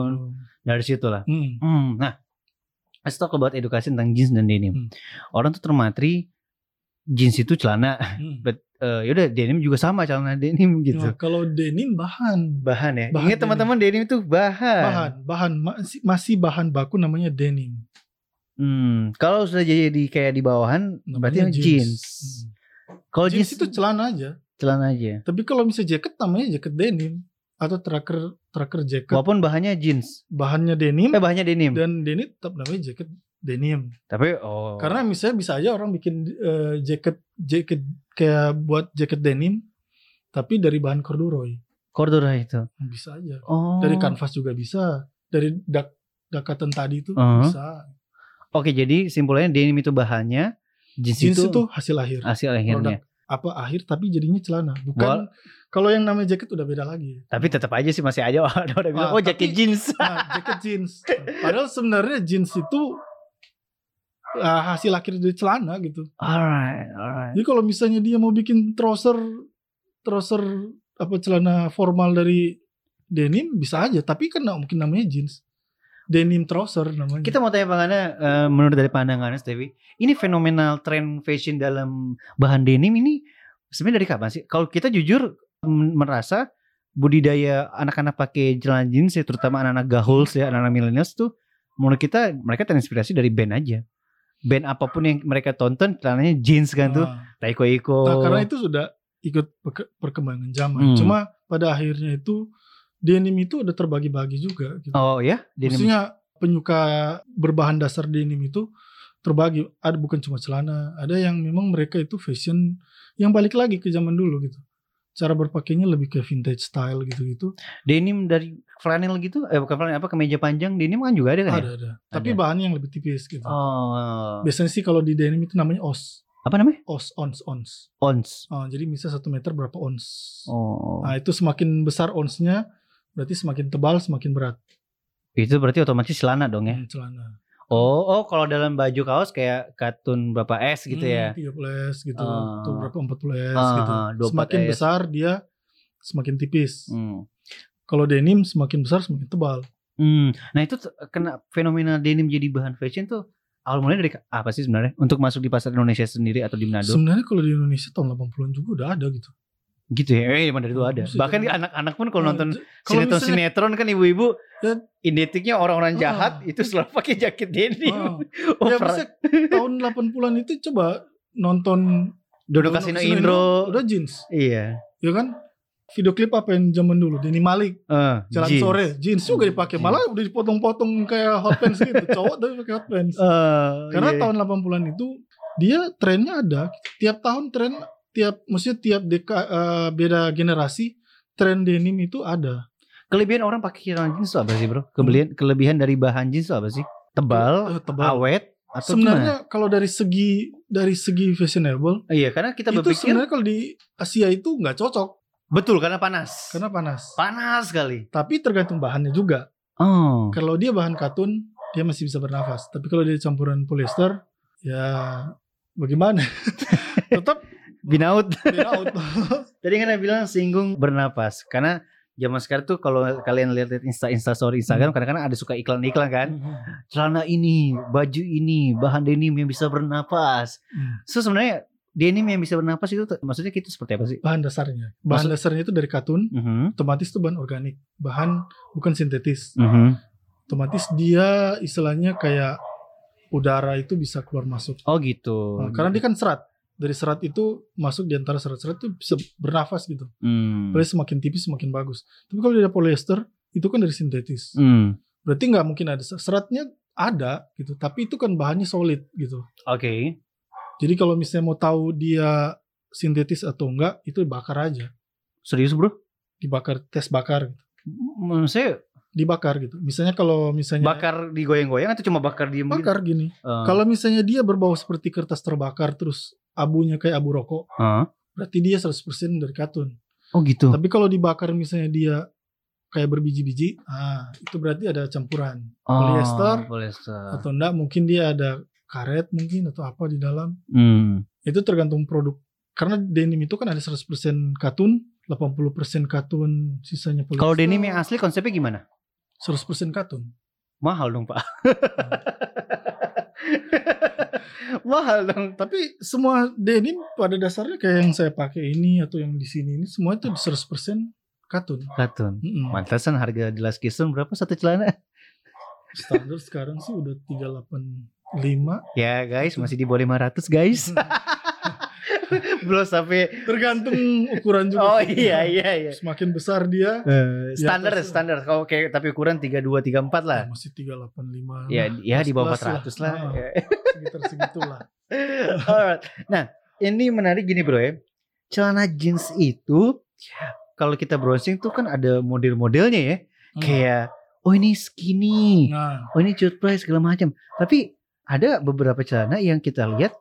[SPEAKER 1] Dari situ lah.
[SPEAKER 2] Hmm.
[SPEAKER 1] Hmm, nah, let's talk about edukasi tentang jeans dan denim.
[SPEAKER 2] Hmm.
[SPEAKER 1] Orang tuh termatri jeans itu celana,
[SPEAKER 2] Hmm. <laughs>
[SPEAKER 1] but eh, yaudah denim juga sama celana denim gitu.
[SPEAKER 2] Nah, kalau denim bahan,
[SPEAKER 1] Bahan ya.
[SPEAKER 2] Bahan
[SPEAKER 1] Ingat teman-teman denim itu bahan.
[SPEAKER 2] bahan, bahan masih, masih bahan baku namanya denim.
[SPEAKER 1] Hmm, kalau sudah jadi kayak di bawahan berarti
[SPEAKER 2] Namanya
[SPEAKER 1] yang jeans.
[SPEAKER 2] Hmm.
[SPEAKER 1] Kalau
[SPEAKER 2] jeans
[SPEAKER 1] jeans,
[SPEAKER 2] itu celana aja.
[SPEAKER 1] Celana aja.
[SPEAKER 2] Tapi kalau misalnya jaket namanya jaket denim atau tracker tracker jacket.
[SPEAKER 1] Walaupun bahannya jeans.
[SPEAKER 2] Bahannya denim
[SPEAKER 1] Eh bahannya denim.
[SPEAKER 2] dan denim tetap namanya jaket denim.
[SPEAKER 1] Tapi oh.
[SPEAKER 2] Karena misalnya bisa aja orang bikin eh, jaket jaket kayak buat jaket denim tapi dari bahan corduroy.
[SPEAKER 1] corduroy itu.
[SPEAKER 2] Bisa aja.
[SPEAKER 1] Oh.
[SPEAKER 2] Dari kanvas juga bisa. Dari dak dakatan tadi itu
[SPEAKER 1] Uh-huh.
[SPEAKER 2] bisa.
[SPEAKER 1] Oke, jadi simpulnya denim itu bahannya, Jeans,
[SPEAKER 2] jeans
[SPEAKER 1] itu,
[SPEAKER 2] itu hasil akhir
[SPEAKER 1] hasil akhirnya.
[SPEAKER 2] Apa akhir tapi jadinya celana. Bukan kalau yang namanya jaket udah beda lagi
[SPEAKER 1] Tapi tetap aja sih masih aja <laughs> ada orang bilang,
[SPEAKER 2] Ah,
[SPEAKER 1] oh jaket
[SPEAKER 2] tapi-
[SPEAKER 1] jeans. <laughs>
[SPEAKER 2] nah, jaket jeans. Padahal sebenarnya jeans itu ah, hasil akhir dari celana gitu.
[SPEAKER 1] Alright, alright.
[SPEAKER 2] jadi kalau misalnya dia mau bikin trouser trouser apa celana formal dari denim bisa aja. Tapi kan mungkin namanya jeans denim trouser namanya
[SPEAKER 1] Kita mau tanya Bang Ana, eh, menurut dari pandangan Anas Dewi, ini fenomenal tren fashion dalam bahan denim ini sebenarnya dari kapan sih? Kalau kita jujur merasa budidaya anak-anak pakai celana jeans ya, terutama anak-anak gahuls ya, anak-anak millennials tuh, menurut kita mereka terinspirasi dari band aja. Band apa pun yang mereka tonton, celananya jeans kan tuh,
[SPEAKER 2] Nah,
[SPEAKER 1] Taiko Iko.
[SPEAKER 2] nah, karena itu sudah ikut perke- perkembangan zaman
[SPEAKER 1] Hmm.
[SPEAKER 2] cuma pada akhirnya itu denim itu udah terbagi-bagi juga gitu.
[SPEAKER 1] Oh ya, denim.
[SPEAKER 2] Maksudnya penyuka berbahan dasar denim itu terbagi. Ada bukan cuma celana, ada yang memang mereka itu fashion yang balik lagi ke zaman dulu gitu. Cara berpakainya lebih ke vintage style gitu-gitu.
[SPEAKER 1] Denim dari flanel gitu, eh bukan flanel apa kemeja panjang denim kan juga ada kan ya?
[SPEAKER 2] Ada ada. Tapi
[SPEAKER 1] Ada.
[SPEAKER 2] bahannya yang lebih tipis gitu.
[SPEAKER 1] Oh,
[SPEAKER 2] Biasanya sih kalau di denim itu namanya os.
[SPEAKER 1] apa namanya?
[SPEAKER 2] Os, ons, ons.
[SPEAKER 1] Ons.
[SPEAKER 2] Oh, jadi misalnya satu meter berapa ons.
[SPEAKER 1] Oh,
[SPEAKER 2] Nah itu semakin besar onsnya, berarti semakin tebal, semakin berat.
[SPEAKER 1] itu berarti otomatis celana dong ya?
[SPEAKER 2] Hmm, celana.
[SPEAKER 1] Oh, oh kalau dalam baju kaos kayak katun berapa S gitu ya?
[SPEAKER 2] Hmm, 30 S gitu.
[SPEAKER 1] Ah.
[SPEAKER 2] Atau berapa 40 S
[SPEAKER 1] Ah,
[SPEAKER 2] gitu.
[SPEAKER 1] ah, 24
[SPEAKER 2] Semakin
[SPEAKER 1] S.
[SPEAKER 2] besar dia semakin tipis.
[SPEAKER 1] Hmm.
[SPEAKER 2] Kalau denim semakin besar semakin tebal.
[SPEAKER 1] Hmm. Nah itu kena fenomena denim jadi bahan fashion tuh awal mulanya dari apa sih sebenarnya? Untuk masuk di pasar Indonesia sendiri atau di Manado?
[SPEAKER 2] Sebenarnya kalau di Indonesia tahun 80-an juga udah ada gitu.
[SPEAKER 1] Gitu ya? Eh, mana dari itu ada.
[SPEAKER 2] Maksudnya
[SPEAKER 1] Bahkan
[SPEAKER 2] kan-
[SPEAKER 1] anak-anak pun kalau
[SPEAKER 2] Nah,
[SPEAKER 1] nonton
[SPEAKER 2] misalnya-
[SPEAKER 1] sinetron-sinetron kan ibu-ibu
[SPEAKER 2] Ya.
[SPEAKER 1] identiknya orang-orang
[SPEAKER 2] Ah.
[SPEAKER 1] jahat itu selalu pakai jaket denim.
[SPEAKER 2] Ah, <laughs>
[SPEAKER 1] Oh,
[SPEAKER 2] ya maksudnya tahun 80-an itu coba nonton
[SPEAKER 1] Dodo Kasino Indro.
[SPEAKER 2] udah jeans,
[SPEAKER 1] Iya.
[SPEAKER 2] ya kan? Video klip apa yang zaman dulu? Denny Malik,
[SPEAKER 1] Eh,
[SPEAKER 2] Jalan
[SPEAKER 1] jeans.
[SPEAKER 2] Sore, jeans juga dipakai.
[SPEAKER 1] Jeans.
[SPEAKER 2] Malah udah dipotong-potong kayak hot pants gitu. Cowok tapi pakai hot pants.
[SPEAKER 1] Eh,
[SPEAKER 2] Karena
[SPEAKER 1] iya.
[SPEAKER 2] tahun 80-an itu dia trennya ada. Tiap tahun tren tiap maksudnya tiap deka eh, beda generasi tren denim itu ada.
[SPEAKER 1] kelebihan orang pakai celana jeans itu apa sih, Bro? Kelebihan kelebihan dari bahan jeans itu apa sih? Tebal,
[SPEAKER 2] Eh, tebal.
[SPEAKER 1] awet atau
[SPEAKER 2] Sebenarnya kalau dari segi dari segi fashionable
[SPEAKER 1] gimana? Iya, karena kita
[SPEAKER 2] itu
[SPEAKER 1] berpikir
[SPEAKER 2] sebenarnya kalau di Asia itu nggak cocok
[SPEAKER 1] betul karena panas.
[SPEAKER 2] karena panas.
[SPEAKER 1] panas sekali.
[SPEAKER 2] Tapi tergantung bahannya juga.
[SPEAKER 1] Oh.
[SPEAKER 2] Kalau dia bahan katun dia masih bisa bernafas. Tapi kalau dia campuran polyester ya bagaimana? <laughs> Tetap
[SPEAKER 1] Binaut.
[SPEAKER 2] beda out. <laughs>
[SPEAKER 1] Tadi kan saya bilang singgung bernapas karena zaman sekarang tuh kalau kalian lihat insta insta story Instagram
[SPEAKER 2] Hmm.
[SPEAKER 1] kadang-kadang ada suka iklan-iklan kan celana ini baju ini bahan denim yang bisa bernapas
[SPEAKER 2] Hmm.
[SPEAKER 1] so sebenarnya denim yang bisa bernapas itu maksudnya itu seperti apa sih
[SPEAKER 2] bahan dasarnya. Bahan
[SPEAKER 1] Maksud-
[SPEAKER 2] dasarnya itu dari katun,
[SPEAKER 1] Mhm,
[SPEAKER 2] otomatis itu bahan organik, bahan bukan sintetis.
[SPEAKER 1] mhm.
[SPEAKER 2] Otomatis dia istilahnya kayak udara itu bisa keluar masuk.
[SPEAKER 1] oh gitu
[SPEAKER 2] Nah, karena dia kan serat. Dari serat itu masuk di antara serat-serat itu bisa bernafas gitu.
[SPEAKER 1] Hmm.
[SPEAKER 2] Apalagi semakin tipis semakin bagus. Tapi kalau dia polyester itu kan dari sintetis.
[SPEAKER 1] Hmm.
[SPEAKER 2] Berarti nggak mungkin ada seratnya ada gitu. Tapi itu kan bahannya solid gitu.
[SPEAKER 1] oke
[SPEAKER 2] Jadi kalau misalnya mau tahu dia sintetis atau enggak itu bakar aja.
[SPEAKER 1] serius bro
[SPEAKER 2] Dibakar tes bakar gitu.
[SPEAKER 1] saya
[SPEAKER 2] Dibakar gitu. Misalnya kalau misalnya
[SPEAKER 1] bakar digoyang-goyang atau cuma bakar diem gitu?
[SPEAKER 2] bakar gini.
[SPEAKER 1] Eh,
[SPEAKER 2] Kalau misalnya dia berbau seperti kertas terbakar terus abunya kayak abu rokok,
[SPEAKER 1] eh.
[SPEAKER 2] berarti dia 100% dari katun.
[SPEAKER 1] oh gitu
[SPEAKER 2] Tapi kalau dibakar misalnya dia kayak berbiji-biji, ah itu berarti ada campuran
[SPEAKER 1] Oh,
[SPEAKER 2] polyester
[SPEAKER 1] polyester
[SPEAKER 2] atau enggak mungkin dia ada karet mungkin atau apa di dalam.
[SPEAKER 1] Hmm.
[SPEAKER 2] Itu tergantung produk. Karena denim itu kan ada 100% katun, 80% katun, sisanya polyester.
[SPEAKER 1] kalau denim yang asli konsepnya gimana
[SPEAKER 2] 100% katun.
[SPEAKER 1] mahal dong pak <laughs> <laughs> mahal dong
[SPEAKER 2] Tapi semua denim pada dasarnya kayak yang saya pakai ini atau yang di sini ini semua itu 100% katun.
[SPEAKER 1] katun
[SPEAKER 2] Mm-mm.
[SPEAKER 1] Mantasan harga di Las Kison berapa satu celana?
[SPEAKER 2] Standar sekarang sih udah 385.
[SPEAKER 1] Ya guys, masih di bawah 500 guys. Belum sampai
[SPEAKER 2] Tergantung ukuran juga.
[SPEAKER 1] Oh iya iya iya.
[SPEAKER 2] Semakin besar dia,
[SPEAKER 1] Eh, standar
[SPEAKER 2] atas-
[SPEAKER 1] standar kalau kayak tapi ukuran 32 34 lah.
[SPEAKER 2] ya masih 385.
[SPEAKER 1] Ya
[SPEAKER 2] Nah,
[SPEAKER 1] ya di bawah
[SPEAKER 2] plus-plus
[SPEAKER 1] 400 lah.
[SPEAKER 2] Ah,
[SPEAKER 1] Ya. <laughs>
[SPEAKER 2] sekitar segitulah. <laughs>
[SPEAKER 1] Alright. Nah, ini menarik gini bro ya. Celana jeans itu kalau kita browsing tuh kan ada model-modelnya ya.
[SPEAKER 2] Hmm.
[SPEAKER 1] Kayak oh ini skinny,
[SPEAKER 2] Nah,
[SPEAKER 1] oh ini cut price segala macam. Tapi ada beberapa celana yang kita lihat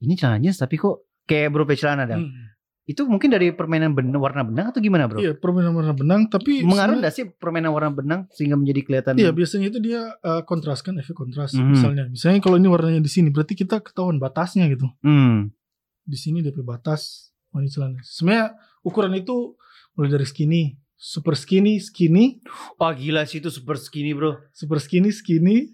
[SPEAKER 1] ini celana jeans tapi kok kayak berupa celana dong.
[SPEAKER 2] Hmm.
[SPEAKER 1] Itu mungkin dari permainan ben- warna benang atau gimana bro?
[SPEAKER 2] Iya, permainan warna benang tapi
[SPEAKER 1] Mengaruh nggak sih permainan warna benang sehingga menjadi kelihatan?
[SPEAKER 2] Iya, biasanya itu dia eh, kontras kan efek kontras
[SPEAKER 1] Mhm.
[SPEAKER 2] misalnya. Misalnya kalau ini warnanya di sini berarti kita ketahuan batasnya gitu.
[SPEAKER 1] Hmm.
[SPEAKER 2] Di sini DP batas oh ini celana. Sebenarnya ukuran itu mulai dari skinny, super skinny, skinny,
[SPEAKER 1] Wah gila sih itu super skinny bro.
[SPEAKER 2] super skinny, skinny,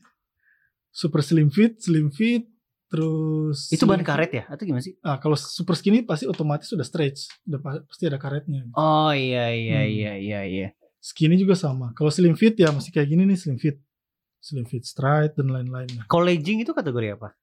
[SPEAKER 2] super slim fit, slim fit, terus
[SPEAKER 1] Itu bahan karet ya atau gimana sih?
[SPEAKER 2] Ah, kalau super skinny pasti otomatis sudah stretch, udah pa- pasti ada karetnya.
[SPEAKER 1] Oh iya iya
[SPEAKER 2] Hmm.
[SPEAKER 1] iya iya iya.
[SPEAKER 2] Skinny juga sama. Kalau slim fit ya masih kayak gini nih slim fit. Slim fit straight dan lain-lain.
[SPEAKER 1] Kalau legging itu kategori apa?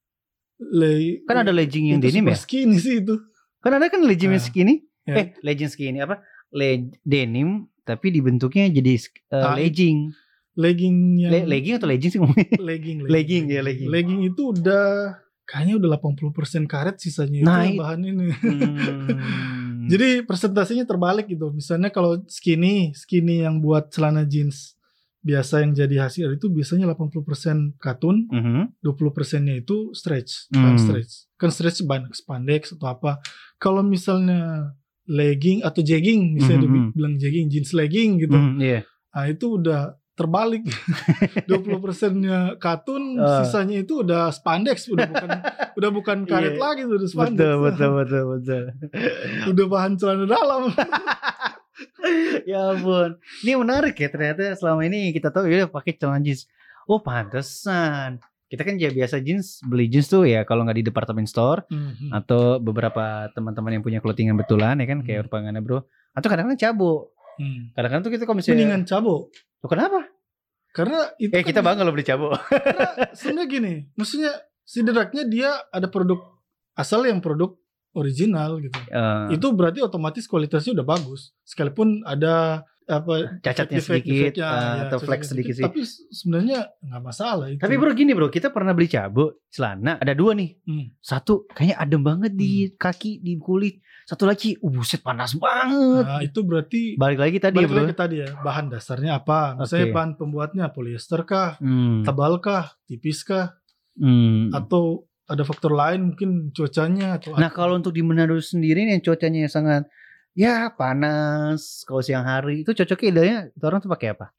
[SPEAKER 2] Le-
[SPEAKER 1] Kan ada legging yang denim
[SPEAKER 2] super
[SPEAKER 1] ya?
[SPEAKER 2] skinny sih itu.
[SPEAKER 1] Kan ada kan legging yang
[SPEAKER 2] Ah,
[SPEAKER 1] skinny?
[SPEAKER 2] ya.
[SPEAKER 1] Eh legging skinny apa? Le denim tapi dibentuknya jadi uh, legging.
[SPEAKER 2] Legging yang
[SPEAKER 1] Le- legging atau legging sih ngomongnya?
[SPEAKER 2] legging, <laughs>
[SPEAKER 1] Legging, ya, legging.
[SPEAKER 2] Legging itu udah kayaknya udah 80% karet sisanya itu
[SPEAKER 1] Nah,
[SPEAKER 2] bahan ini.
[SPEAKER 1] Hmm. <laughs>
[SPEAKER 2] Jadi presentasinya terbalik gitu. Misalnya kalau skinny, skinny yang buat celana jeans biasa yang jadi hasil itu biasanya 80% katun,
[SPEAKER 1] Mhm.
[SPEAKER 2] 20%-nya itu stretch,
[SPEAKER 1] Hmm.
[SPEAKER 2] stretch. Kan stretch bahan spandex atau apa. Kalau misalnya legging atau jegging, misalnya
[SPEAKER 1] Mhm.
[SPEAKER 2] dia bilang jegging, jeans legging gitu.
[SPEAKER 1] Hmm, iya.
[SPEAKER 2] Nah, itu udah terbalik. <laughs> 20%-nya katun,
[SPEAKER 1] Ah.
[SPEAKER 2] sisanya itu udah spandex, udah bukan <laughs> udah bukan karet
[SPEAKER 1] Iya.
[SPEAKER 2] lagi, udah spandex.
[SPEAKER 1] Betul betul betul betul. <laughs>
[SPEAKER 2] udah bahan celana dalam.
[SPEAKER 1] ya ampun. Ini menarik ya ternyata selama ini kita tahu ya pakai celana jeans. Oh pantesan. Kita kan ya biasa jeans beli jeans tuh ya kalau nggak di department store
[SPEAKER 2] Mhm.
[SPEAKER 1] atau beberapa teman-teman yang punya clothingan betulan ya kan kayak
[SPEAKER 2] Hmm.
[SPEAKER 1] rupangannya bro. Atau kadang-kadang cabo.
[SPEAKER 2] Hmm.
[SPEAKER 1] Kadang-kadang tuh kita kalau misalnya
[SPEAKER 2] Mendingan cabo.
[SPEAKER 1] Loh, kenapa?
[SPEAKER 2] Karena itu
[SPEAKER 1] Eh
[SPEAKER 2] kan
[SPEAKER 1] kita bangga lo beli cabo.
[SPEAKER 2] sebenarnya gini, maksudnya setidaknya dia ada produk asal yang produk original gitu.
[SPEAKER 1] Eh,
[SPEAKER 2] Itu berarti otomatis kualitasnya udah bagus. Sekalipun ada apa
[SPEAKER 1] Cacatnya
[SPEAKER 2] defek-
[SPEAKER 1] sedikit,
[SPEAKER 2] defeknya,
[SPEAKER 1] eh,
[SPEAKER 2] ya,
[SPEAKER 1] atau flex sedikit sih.
[SPEAKER 2] Tapi se- sebenarnya nggak masalah itu.
[SPEAKER 1] Tapi bro gini bro, kita pernah beli cabo celana ada dua nih.
[SPEAKER 2] Hmm.
[SPEAKER 1] Satu kayaknya adem banget di kaki, di kulit. Satu lagi, uh, buset panas banget.
[SPEAKER 2] Nah, itu berarti
[SPEAKER 1] Balik lagi tadi ya
[SPEAKER 2] balik
[SPEAKER 1] bro.
[SPEAKER 2] lagi ke tadi ya, bahan dasarnya apa? Misalnya
[SPEAKER 1] Oke.
[SPEAKER 2] bahan pembuatnya polyester kah,
[SPEAKER 1] Hmm.
[SPEAKER 2] tebal kah, tipis kah,
[SPEAKER 1] Hmm.
[SPEAKER 2] atau ada faktor lain mungkin cuacanya atau
[SPEAKER 1] Nah
[SPEAKER 2] apa.
[SPEAKER 1] kalau untuk di Manado sendiri nih yang cuacanya sangat ya panas kalau siang hari itu cocoknya idealnya itu orang tuh pakai apa?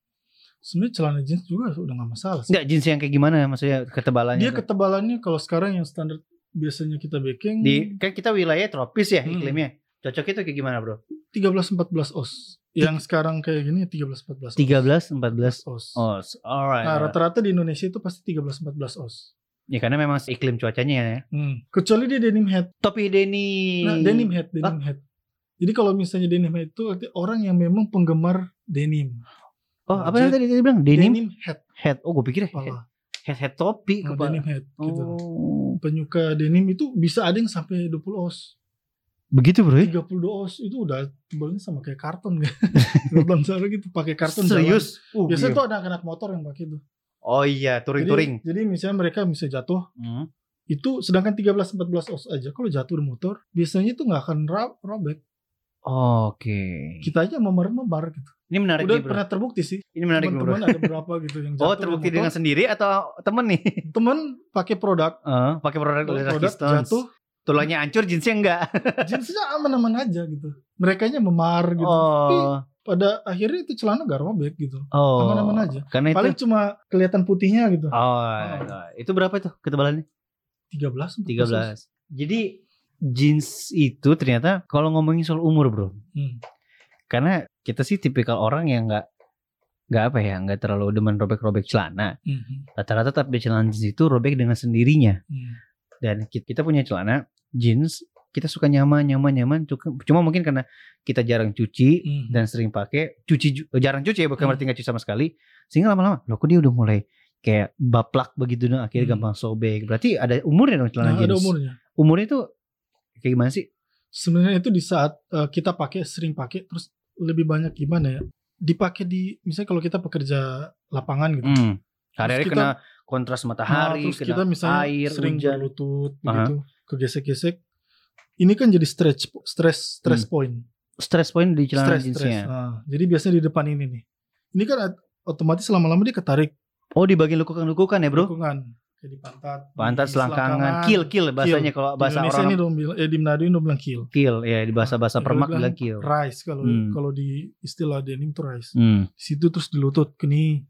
[SPEAKER 2] sebenarnya celana jeans juga udah nggak masalah sih.
[SPEAKER 1] Enggak jeans yang kayak gimana maksudnya ketebalannya?
[SPEAKER 2] Dia
[SPEAKER 1] tuh?
[SPEAKER 2] ketebalannya kalau sekarang yang standar biasanya kita baking
[SPEAKER 1] di kan kita wilayah tropis ya
[SPEAKER 2] Hmm.
[SPEAKER 1] iklimnya. Cocoknya tuh kayak gimana bro?
[SPEAKER 2] 13 14 os. Yang sekarang kayak gini 13 14 os.
[SPEAKER 1] 13, 14
[SPEAKER 2] os.
[SPEAKER 1] Oh, alright.
[SPEAKER 2] Nah, rata-rata di Indonesia itu pasti 13 14 os.
[SPEAKER 1] ya karena memang iklim cuacanya ya.
[SPEAKER 2] Hmm. Kecuali dia denim head.
[SPEAKER 1] Topi Denny.
[SPEAKER 2] Nah, denim head, denim head. Jadi kalau misalnya denim head itu arti orang yang memang penggemar denim.
[SPEAKER 1] Oh, apa yang tadi dia bilang? Denim,
[SPEAKER 2] head
[SPEAKER 1] head. Oh, gue pikir head, head, head topi
[SPEAKER 2] Nah,
[SPEAKER 1] kepala.
[SPEAKER 2] denim head gitu.
[SPEAKER 1] Oh,
[SPEAKER 2] Penyuka denim itu bisa ada yang sampai 20 os.
[SPEAKER 1] begitu bro ya?
[SPEAKER 2] 32 os itu udah tebalnya sama kayak karton kan. <laughs> Karton sana gitu pakai karton jalan.
[SPEAKER 1] Serius? Uh,
[SPEAKER 2] Biasanya
[SPEAKER 1] iya.
[SPEAKER 2] tuh ada anak-anak motor yang pakai itu.
[SPEAKER 1] Oh iya, touring-touring.
[SPEAKER 2] Jadi, jadi misalnya mereka bisa jatuh
[SPEAKER 1] Hmm.
[SPEAKER 2] itu sedangkan 13 14 os aja kalau jatuh di motor biasanya itu nggak akan robek.
[SPEAKER 1] Oke.
[SPEAKER 2] Kita aja memar-memar gitu.
[SPEAKER 1] Ini menarik
[SPEAKER 2] Udah
[SPEAKER 1] nih bro.
[SPEAKER 2] pernah terbukti sih.
[SPEAKER 1] Ini menarik nih, bro.
[SPEAKER 2] Teman-teman ada berapa gitu yang <laughs> jatuh
[SPEAKER 1] Oh terbukti dengan sendiri atau temen nih? <laughs>
[SPEAKER 2] temen pakai produk,
[SPEAKER 1] Eh, pakai produk dari
[SPEAKER 2] produk
[SPEAKER 1] Stones.
[SPEAKER 2] jatuh,
[SPEAKER 1] Tulangnya hancur, jeansnya enggak. <laughs>
[SPEAKER 2] jeansnya aman-aman aja gitu. Merekanya memar gitu. Tapi
[SPEAKER 1] Oh,
[SPEAKER 2] pada akhirnya itu celana gak robek gitu.
[SPEAKER 1] oh.
[SPEAKER 2] Aman-aman aja.
[SPEAKER 1] Karena itu.
[SPEAKER 2] Paling cuma kelihatan putihnya gitu.
[SPEAKER 1] Oh, itu berapa itu ketebalannya?
[SPEAKER 2] 13
[SPEAKER 1] 13. Jadi jeans itu ternyata kalau ngomongin soal umur bro,
[SPEAKER 2] Hmm.
[SPEAKER 1] karena kita sih tipikal orang yang nggak nggak apa ya, nggak terlalu demen robek-robek celana.
[SPEAKER 2] Hmm.
[SPEAKER 1] Rata-rata tapi celana jeans itu robek dengan sendirinya.
[SPEAKER 2] Hmm.
[SPEAKER 1] Dan ki- kita punya celana jeans, kita suka nyaman, nyaman, nyaman. Cuma- mungkin karena kita jarang cuci
[SPEAKER 2] Hmm.
[SPEAKER 1] dan sering pakai, cuci ju- jarang cuci ya, bukan
[SPEAKER 2] Hmm.
[SPEAKER 1] berarti nggak cuci sama sekali. Sehingga lama-lama, loh kok dia udah mulai kayak baplak begitu dong, akhirnya
[SPEAKER 2] Hmm.
[SPEAKER 1] gampang sobek. Berarti ada umurnya dong celana
[SPEAKER 2] Nah,
[SPEAKER 1] jeans.
[SPEAKER 2] ada umurnya.
[SPEAKER 1] Umurnya itu kayak gimana sih?
[SPEAKER 2] Sebenarnya itu di saat eh, kita pakai sering pakai terus lebih banyak gimana ya? Dipakai di misalnya kalau kita pekerja lapangan gitu.
[SPEAKER 1] Hmm. Hari-hari
[SPEAKER 2] kita-
[SPEAKER 1] kena kontras
[SPEAKER 2] Nah,
[SPEAKER 1] matahari,
[SPEAKER 2] terus
[SPEAKER 1] kena
[SPEAKER 2] kita misalnya
[SPEAKER 1] air,
[SPEAKER 2] sering
[SPEAKER 1] hujan.
[SPEAKER 2] berlutut begitu, kegesek-gesek. Ini kan jadi stretch stress stress
[SPEAKER 1] Hmm.
[SPEAKER 2] point.
[SPEAKER 1] Stress point di celana
[SPEAKER 2] Stress stress.
[SPEAKER 1] jeansnya.
[SPEAKER 2] Nah, jadi biasanya di depan ini nih. Ini kan at- otomatis lama-lama dia ketarik
[SPEAKER 1] Oh di bagian lekukan-lekukan ya bro?
[SPEAKER 2] lekukan. Kayak di pantat,
[SPEAKER 1] Pantat selangkangan, kill kill bahasanya kalau
[SPEAKER 2] Di
[SPEAKER 1] bahasa
[SPEAKER 2] Indonesia
[SPEAKER 1] orang
[SPEAKER 2] ini dong bilang, eh di Manado ini bilang kill.
[SPEAKER 1] kill ya di bahasa bahasa permak
[SPEAKER 2] bilang
[SPEAKER 1] bilang kill.
[SPEAKER 2] Rice kalau
[SPEAKER 1] Hmm.
[SPEAKER 2] kalau di istilah denim tuh rice.
[SPEAKER 1] Hmm.
[SPEAKER 2] Di situ terus di lutut, keni,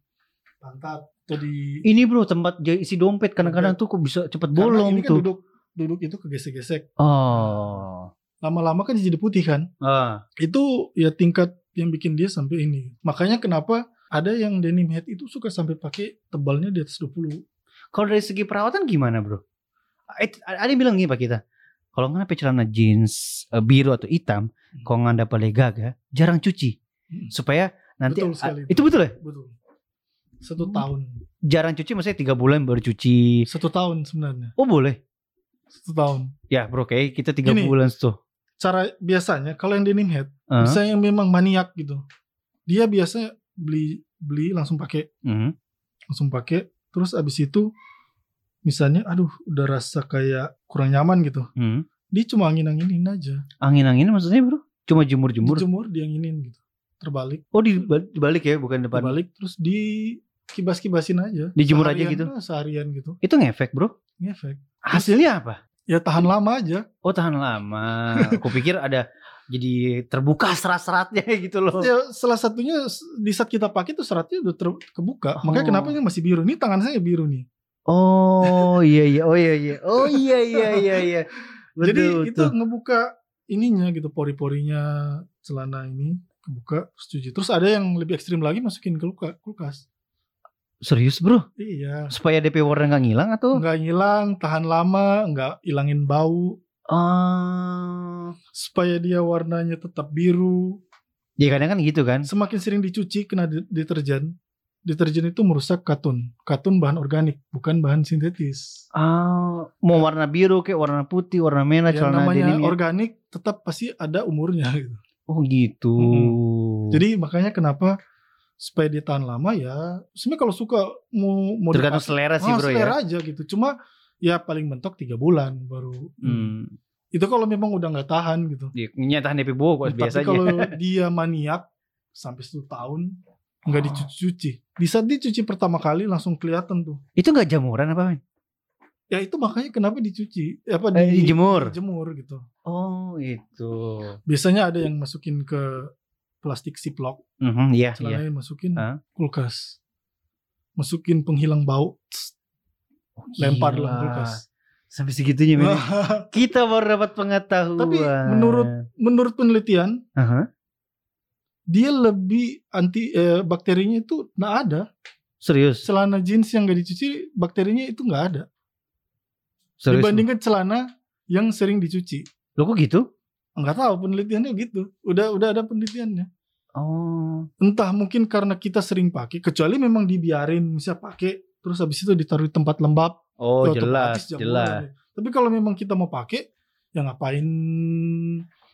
[SPEAKER 2] pantat atau di
[SPEAKER 1] Ini bro tempat isi dompet kadang-kadang tuh kok bisa cepet
[SPEAKER 2] karena
[SPEAKER 1] bolong
[SPEAKER 2] kan
[SPEAKER 1] tuh.
[SPEAKER 2] duduk duduk itu kegesek-gesek.
[SPEAKER 1] Oh.
[SPEAKER 2] Lama-lama kan jadi putih kan.
[SPEAKER 1] Ah.
[SPEAKER 2] Itu ya tingkat yang bikin dia sampai ini. Makanya kenapa ada yang denim head itu suka sampai pakai tebalnya di atas 20.
[SPEAKER 1] Kalau dari segi perawatan gimana bro? Ada yang bilang gini pak kita. Kalau nggak pakai celana jeans eh, biru atau hitam,
[SPEAKER 2] Hmm.
[SPEAKER 1] kalau nggak ada gaga, jarang cuci
[SPEAKER 2] Hmm.
[SPEAKER 1] supaya nanti
[SPEAKER 2] Betul sekali.
[SPEAKER 1] Ah, itu betul ya?
[SPEAKER 2] Betul. Satu
[SPEAKER 1] Hmm.
[SPEAKER 2] tahun.
[SPEAKER 1] Jarang cuci maksudnya tiga bulan baru cuci.
[SPEAKER 2] Satu tahun sebenarnya.
[SPEAKER 1] Oh boleh?
[SPEAKER 2] Satu tahun.
[SPEAKER 1] Ya bro, kayak kita tiga
[SPEAKER 2] Gini.
[SPEAKER 1] bulan tuh.
[SPEAKER 2] Cara biasanya kalau yang denim head,
[SPEAKER 1] Ah.
[SPEAKER 2] misalnya yang memang maniak gitu. Dia biasa beli beli langsung pakai,
[SPEAKER 1] Mhm.
[SPEAKER 2] langsung pakai. Terus abis itu misalnya aduh udah rasa kayak kurang nyaman gitu.
[SPEAKER 1] Mhm.
[SPEAKER 2] Dia cuma angin-anginin aja.
[SPEAKER 1] Angin-angin maksudnya bro? Cuma jemur-jemur?
[SPEAKER 2] Dijemur, dianginin gitu. Terbalik,
[SPEAKER 1] Oh di dibalik ya, bukan depan.
[SPEAKER 2] terbalik terus di kibas-kibasin aja.
[SPEAKER 1] Dijemur aja
[SPEAKER 2] Seharian,
[SPEAKER 1] gitu?
[SPEAKER 2] ah, Seharian gitu.
[SPEAKER 1] Itu ngefek bro?
[SPEAKER 2] Ngefek.
[SPEAKER 1] Hasilnya apa?
[SPEAKER 2] Ya tahan lama aja.
[SPEAKER 1] Oh tahan lama. Aku pikir ada jadi terbuka serat-seratnya <laughs> gitu loh.
[SPEAKER 2] Ya salah satunya di saat kita pakai tuh seratnya udah ter- kebuka.
[SPEAKER 1] Oh.
[SPEAKER 2] Makanya kenapa ini masih biru? Ini tangan saya biru nih.
[SPEAKER 1] Oh <laughs> iya iya, oh iya iya, oh iya iya iya iya. Betul,
[SPEAKER 2] Jadi itu
[SPEAKER 1] betul.
[SPEAKER 2] ngebuka ininya gitu pori-porinya celana ini kebuka terus cuci. Terus ada yang lebih ekstrim lagi masukin ke luka- kulkas.
[SPEAKER 1] serius bro?
[SPEAKER 2] Iya.
[SPEAKER 1] Supaya DP warna nggak ngilang atau?
[SPEAKER 2] Nggak hilang, tahan lama, nggak hilangin bau,
[SPEAKER 1] Ah,
[SPEAKER 2] supaya dia warnanya tetap biru.
[SPEAKER 1] ya kadang kan gitu kan?
[SPEAKER 2] Semakin sering dicuci kena de- deterjen, deterjen itu merusak katun. Katun bahan organik, bukan bahan sintetis.
[SPEAKER 1] Ah, mau warna biru kayak warna putih, warna merah,
[SPEAKER 2] Yang
[SPEAKER 1] celana
[SPEAKER 2] namanya
[SPEAKER 1] denim. ya?
[SPEAKER 2] organik tetap pasti ada umurnya <laughs> gitu.
[SPEAKER 1] Oh gitu.
[SPEAKER 2] Jadi makanya kenapa supaya dia tahan lama ya. Sebenarnya kalau suka mau mau
[SPEAKER 1] tergantung
[SPEAKER 2] dipakai,
[SPEAKER 1] selera sih
[SPEAKER 2] ah,
[SPEAKER 1] bro
[SPEAKER 2] selera
[SPEAKER 1] ya.
[SPEAKER 2] aja gitu. Cuma ya paling mentok tiga bulan baru.
[SPEAKER 1] Hmm.
[SPEAKER 2] Itu kalau memang udah nggak tahan gitu.
[SPEAKER 1] Ya, nyatahan DP kok
[SPEAKER 2] Tapi
[SPEAKER 1] biasanya.
[SPEAKER 2] kalau <laughs> dia maniak sampai satu tahun nggak
[SPEAKER 1] Oh.
[SPEAKER 2] dicuci-cuci. Di saat dicuci pertama kali langsung kelihatan tuh.
[SPEAKER 1] Itu nggak jamuran apa men?
[SPEAKER 2] Ya itu makanya kenapa dicuci, apa
[SPEAKER 1] Eh, dijemur.
[SPEAKER 2] dijemur gitu.
[SPEAKER 1] Oh itu.
[SPEAKER 2] Biasanya ada yang masukin ke plastik ziplock,
[SPEAKER 1] Mhm, Iya iya.
[SPEAKER 2] celananya masukin
[SPEAKER 1] Ah.
[SPEAKER 2] kulkas. Masukin penghilang bau, tss, lempar
[SPEAKER 1] gila.
[SPEAKER 2] dalam kulkas.
[SPEAKER 1] Sampai segitunya men. <laughs> Kita baru dapat pengetahuan.
[SPEAKER 2] Tapi menurut- Menurut penelitian,
[SPEAKER 1] Aha.
[SPEAKER 2] dia lebih anti eh, bakterinya itu nggak ada.
[SPEAKER 1] serius,
[SPEAKER 2] Celana jeans yang nggak dicuci, bakterinya itu nggak ada.
[SPEAKER 1] serius.
[SPEAKER 2] Dibandingkan celana yang sering dicuci.
[SPEAKER 1] Lo kok gitu?
[SPEAKER 2] Nggak tahu penelitiannya gitu. Udah udah ada penelitiannya.
[SPEAKER 1] Oh.
[SPEAKER 2] Entah mungkin karena kita sering pakai, kecuali memang dibiarin bisa pakai, terus habis itu ditaruh di tempat lembab.
[SPEAKER 1] Oh jelas, jelas.
[SPEAKER 2] Tapi kalau memang kita mau pakai, ya ngapain?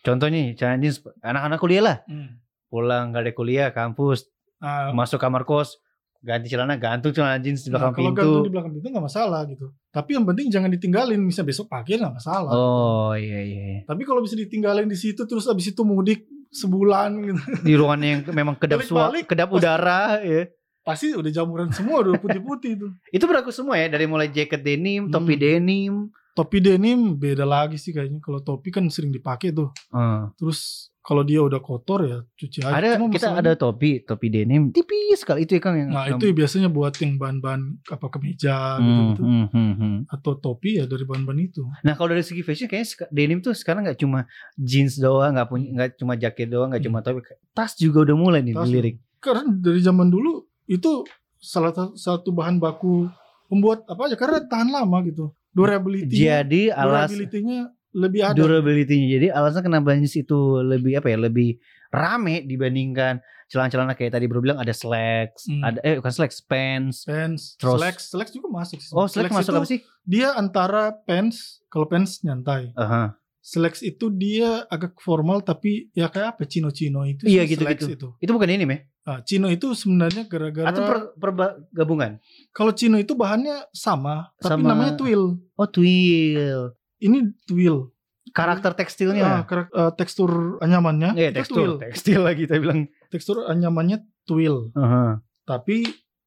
[SPEAKER 1] Contohnya jeans anak-anak kuliah lah.
[SPEAKER 2] Hmm.
[SPEAKER 1] Pulang gak ada kuliah, kampus,
[SPEAKER 2] Nah,
[SPEAKER 1] masuk kamar kos, ganti celana, gantung celana jeans di
[SPEAKER 2] Nah,
[SPEAKER 1] belakang
[SPEAKER 2] kalau
[SPEAKER 1] pintu.
[SPEAKER 2] gantung di belakang pintu nggak masalah gitu. Tapi yang penting jangan ditinggalin, bisa besok pakai nggak masalah.
[SPEAKER 1] Oh iya iya. iya.
[SPEAKER 2] Tapi kalau bisa ditinggalin di situ terus abis itu mudik sebulan gitu,
[SPEAKER 1] Di ruangan yang memang kedap suara, kedap udara ya.
[SPEAKER 2] Pasti udah jamuran semua, udah putih-putih itu. <laughs>
[SPEAKER 1] Itu berlaku semua ya dari mulai jaket denim, topi
[SPEAKER 2] Hmm.
[SPEAKER 1] denim.
[SPEAKER 2] Topi denim beda lagi sih kayaknya. Kalau topi kan sering dipakai tuh.
[SPEAKER 1] Ah.
[SPEAKER 2] Terus kalau dia udah kotor ya cuci aja.
[SPEAKER 1] Ada
[SPEAKER 2] Cuma
[SPEAKER 1] kita ada topi, topi denim tipis sekali itu ya Kang yang
[SPEAKER 2] Nah itu biasanya buat yang bahan-bahan apa kemeja
[SPEAKER 1] Hmm,
[SPEAKER 2] gitu-gitu.
[SPEAKER 1] hmm, hmm, hmm.
[SPEAKER 2] Atau topi ya dari bahan-bahan itu.
[SPEAKER 1] Nah kalau dari segi fashion kayaknya denim tuh sekarang nggak cuma jeans doang, nggak punya nggak cuma jaket doang, nggak
[SPEAKER 2] Hmm.
[SPEAKER 1] cuma topi, tas juga udah mulai nih
[SPEAKER 2] Tas
[SPEAKER 1] dilirik.
[SPEAKER 2] Karena dari zaman dulu itu salah satu- bahan baku membuat apa aja karena tahan lama gitu. Durability.
[SPEAKER 1] Jadi alas
[SPEAKER 2] durability-nya lebih ada.
[SPEAKER 1] durability-nya. Jadi alasan kenapa jeans itu lebih apa ya, lebih rame dibandingkan celana-celana kayak tadi bro bilang ada slacks,
[SPEAKER 2] Hmm.
[SPEAKER 1] ada eh bukan slacks, pants.
[SPEAKER 2] pants,
[SPEAKER 1] Terus-
[SPEAKER 2] slacks, slacks juga masuk sih.
[SPEAKER 1] Oh, slacks masuk
[SPEAKER 2] itu
[SPEAKER 1] apa sih?
[SPEAKER 2] Dia antara pants, kalau pants nyantai.
[SPEAKER 1] Aha.
[SPEAKER 2] Slacks itu dia agak formal tapi ya kayak apa chino-chino itu.
[SPEAKER 1] Iya, gitu-gitu.
[SPEAKER 2] slacks Itu.
[SPEAKER 1] Itu bukan ini, Meh?
[SPEAKER 2] Nah, chino itu sebenarnya gara-gara
[SPEAKER 1] Atau per, per- gabungan?
[SPEAKER 2] kalau chino itu bahannya sama, tapi
[SPEAKER 1] Sama-
[SPEAKER 2] namanya twill.
[SPEAKER 1] Oh, twill.
[SPEAKER 2] Ini twill.
[SPEAKER 1] Karakter
[SPEAKER 2] Ah,
[SPEAKER 1] tekstilnya.
[SPEAKER 2] karak- eh, tekstur anyamannya
[SPEAKER 1] Iya,
[SPEAKER 2] itu
[SPEAKER 1] tekstil.
[SPEAKER 2] twill.
[SPEAKER 1] Tekstil lagi kita bilang.
[SPEAKER 2] Tekstur anyamannya twill.
[SPEAKER 1] Aha.
[SPEAKER 2] Tapi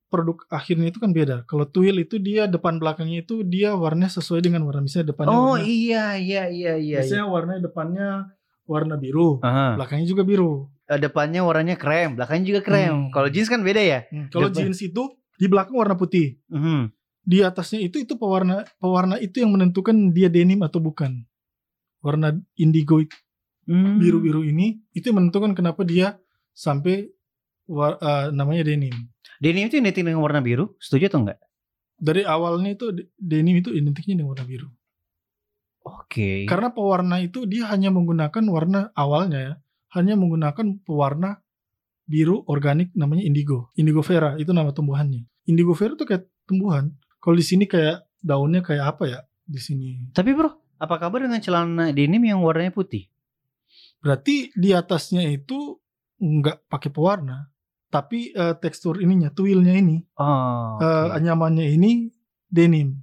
[SPEAKER 2] produk akhirnya itu kan beda. Kalau twill itu dia depan belakangnya itu dia warnanya sesuai dengan warna misalnya depannya
[SPEAKER 1] Oh
[SPEAKER 2] warna,
[SPEAKER 1] iya iya iya iya.
[SPEAKER 2] biasanya warnanya depannya warna biru,
[SPEAKER 1] Aha.
[SPEAKER 2] belakangnya juga biru.
[SPEAKER 1] Eh, depannya warnanya krem, belakangnya juga krem.
[SPEAKER 2] Hmm.
[SPEAKER 1] Kalau jeans kan beda ya.
[SPEAKER 2] Hmm, Kalau jeans itu di belakang warna putih,
[SPEAKER 1] Mhm.
[SPEAKER 2] di atasnya itu itu pewarna pewarna itu yang menentukan dia denim atau bukan. Warna indigo
[SPEAKER 1] Hmm.
[SPEAKER 2] biru-biru ini itu yang menentukan kenapa dia sampai wa- eh, namanya denim.
[SPEAKER 1] Denim itu identik dengan warna biru, setuju atau enggak?
[SPEAKER 2] Dari awalnya itu de- denim itu identiknya dengan warna biru.
[SPEAKER 1] Oke.
[SPEAKER 2] Karena pewarna itu dia hanya menggunakan warna awalnya ya, hanya menggunakan pewarna biru organik namanya indigo. Indigo vera itu nama tumbuhannya. Indigo vera itu kayak tumbuhan. Kalau di sini kayak daunnya kayak apa ya di sini?
[SPEAKER 1] Tapi bro, apa kabar dengan celana denim yang warnanya putih?
[SPEAKER 2] Berarti di atasnya itu nggak pakai pewarna, tapi eh, tekstur ininya, twillnya ini,
[SPEAKER 1] Oh.
[SPEAKER 2] eh,
[SPEAKER 1] oke.
[SPEAKER 2] anyamannya ini denim.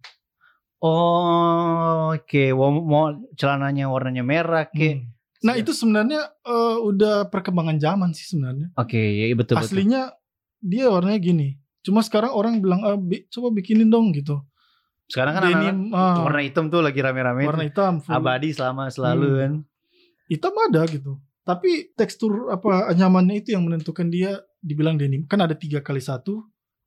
[SPEAKER 1] Oh, oke. Mau, mau celananya warnanya merah ke.
[SPEAKER 2] Hmm. Nah itu sebenarnya eh, udah perkembangan zaman sih sebenarnya.
[SPEAKER 1] Oke, ya betul betul.
[SPEAKER 2] Aslinya dia warnanya gini. Cuma sekarang orang bilang "Ah, bi- coba bikinin dong gitu.
[SPEAKER 1] Sekarang kan
[SPEAKER 2] Denim,
[SPEAKER 1] anak-anak
[SPEAKER 2] ah,
[SPEAKER 1] warna hitam tuh lagi rame-rame.
[SPEAKER 2] warna hitam, full.
[SPEAKER 1] Abadi selama selalu
[SPEAKER 2] Hmm.
[SPEAKER 1] kan.
[SPEAKER 2] hitam ada gitu. Tapi tekstur apa anyamannya itu yang menentukan dia dibilang denim. Kan ada tiga kali satu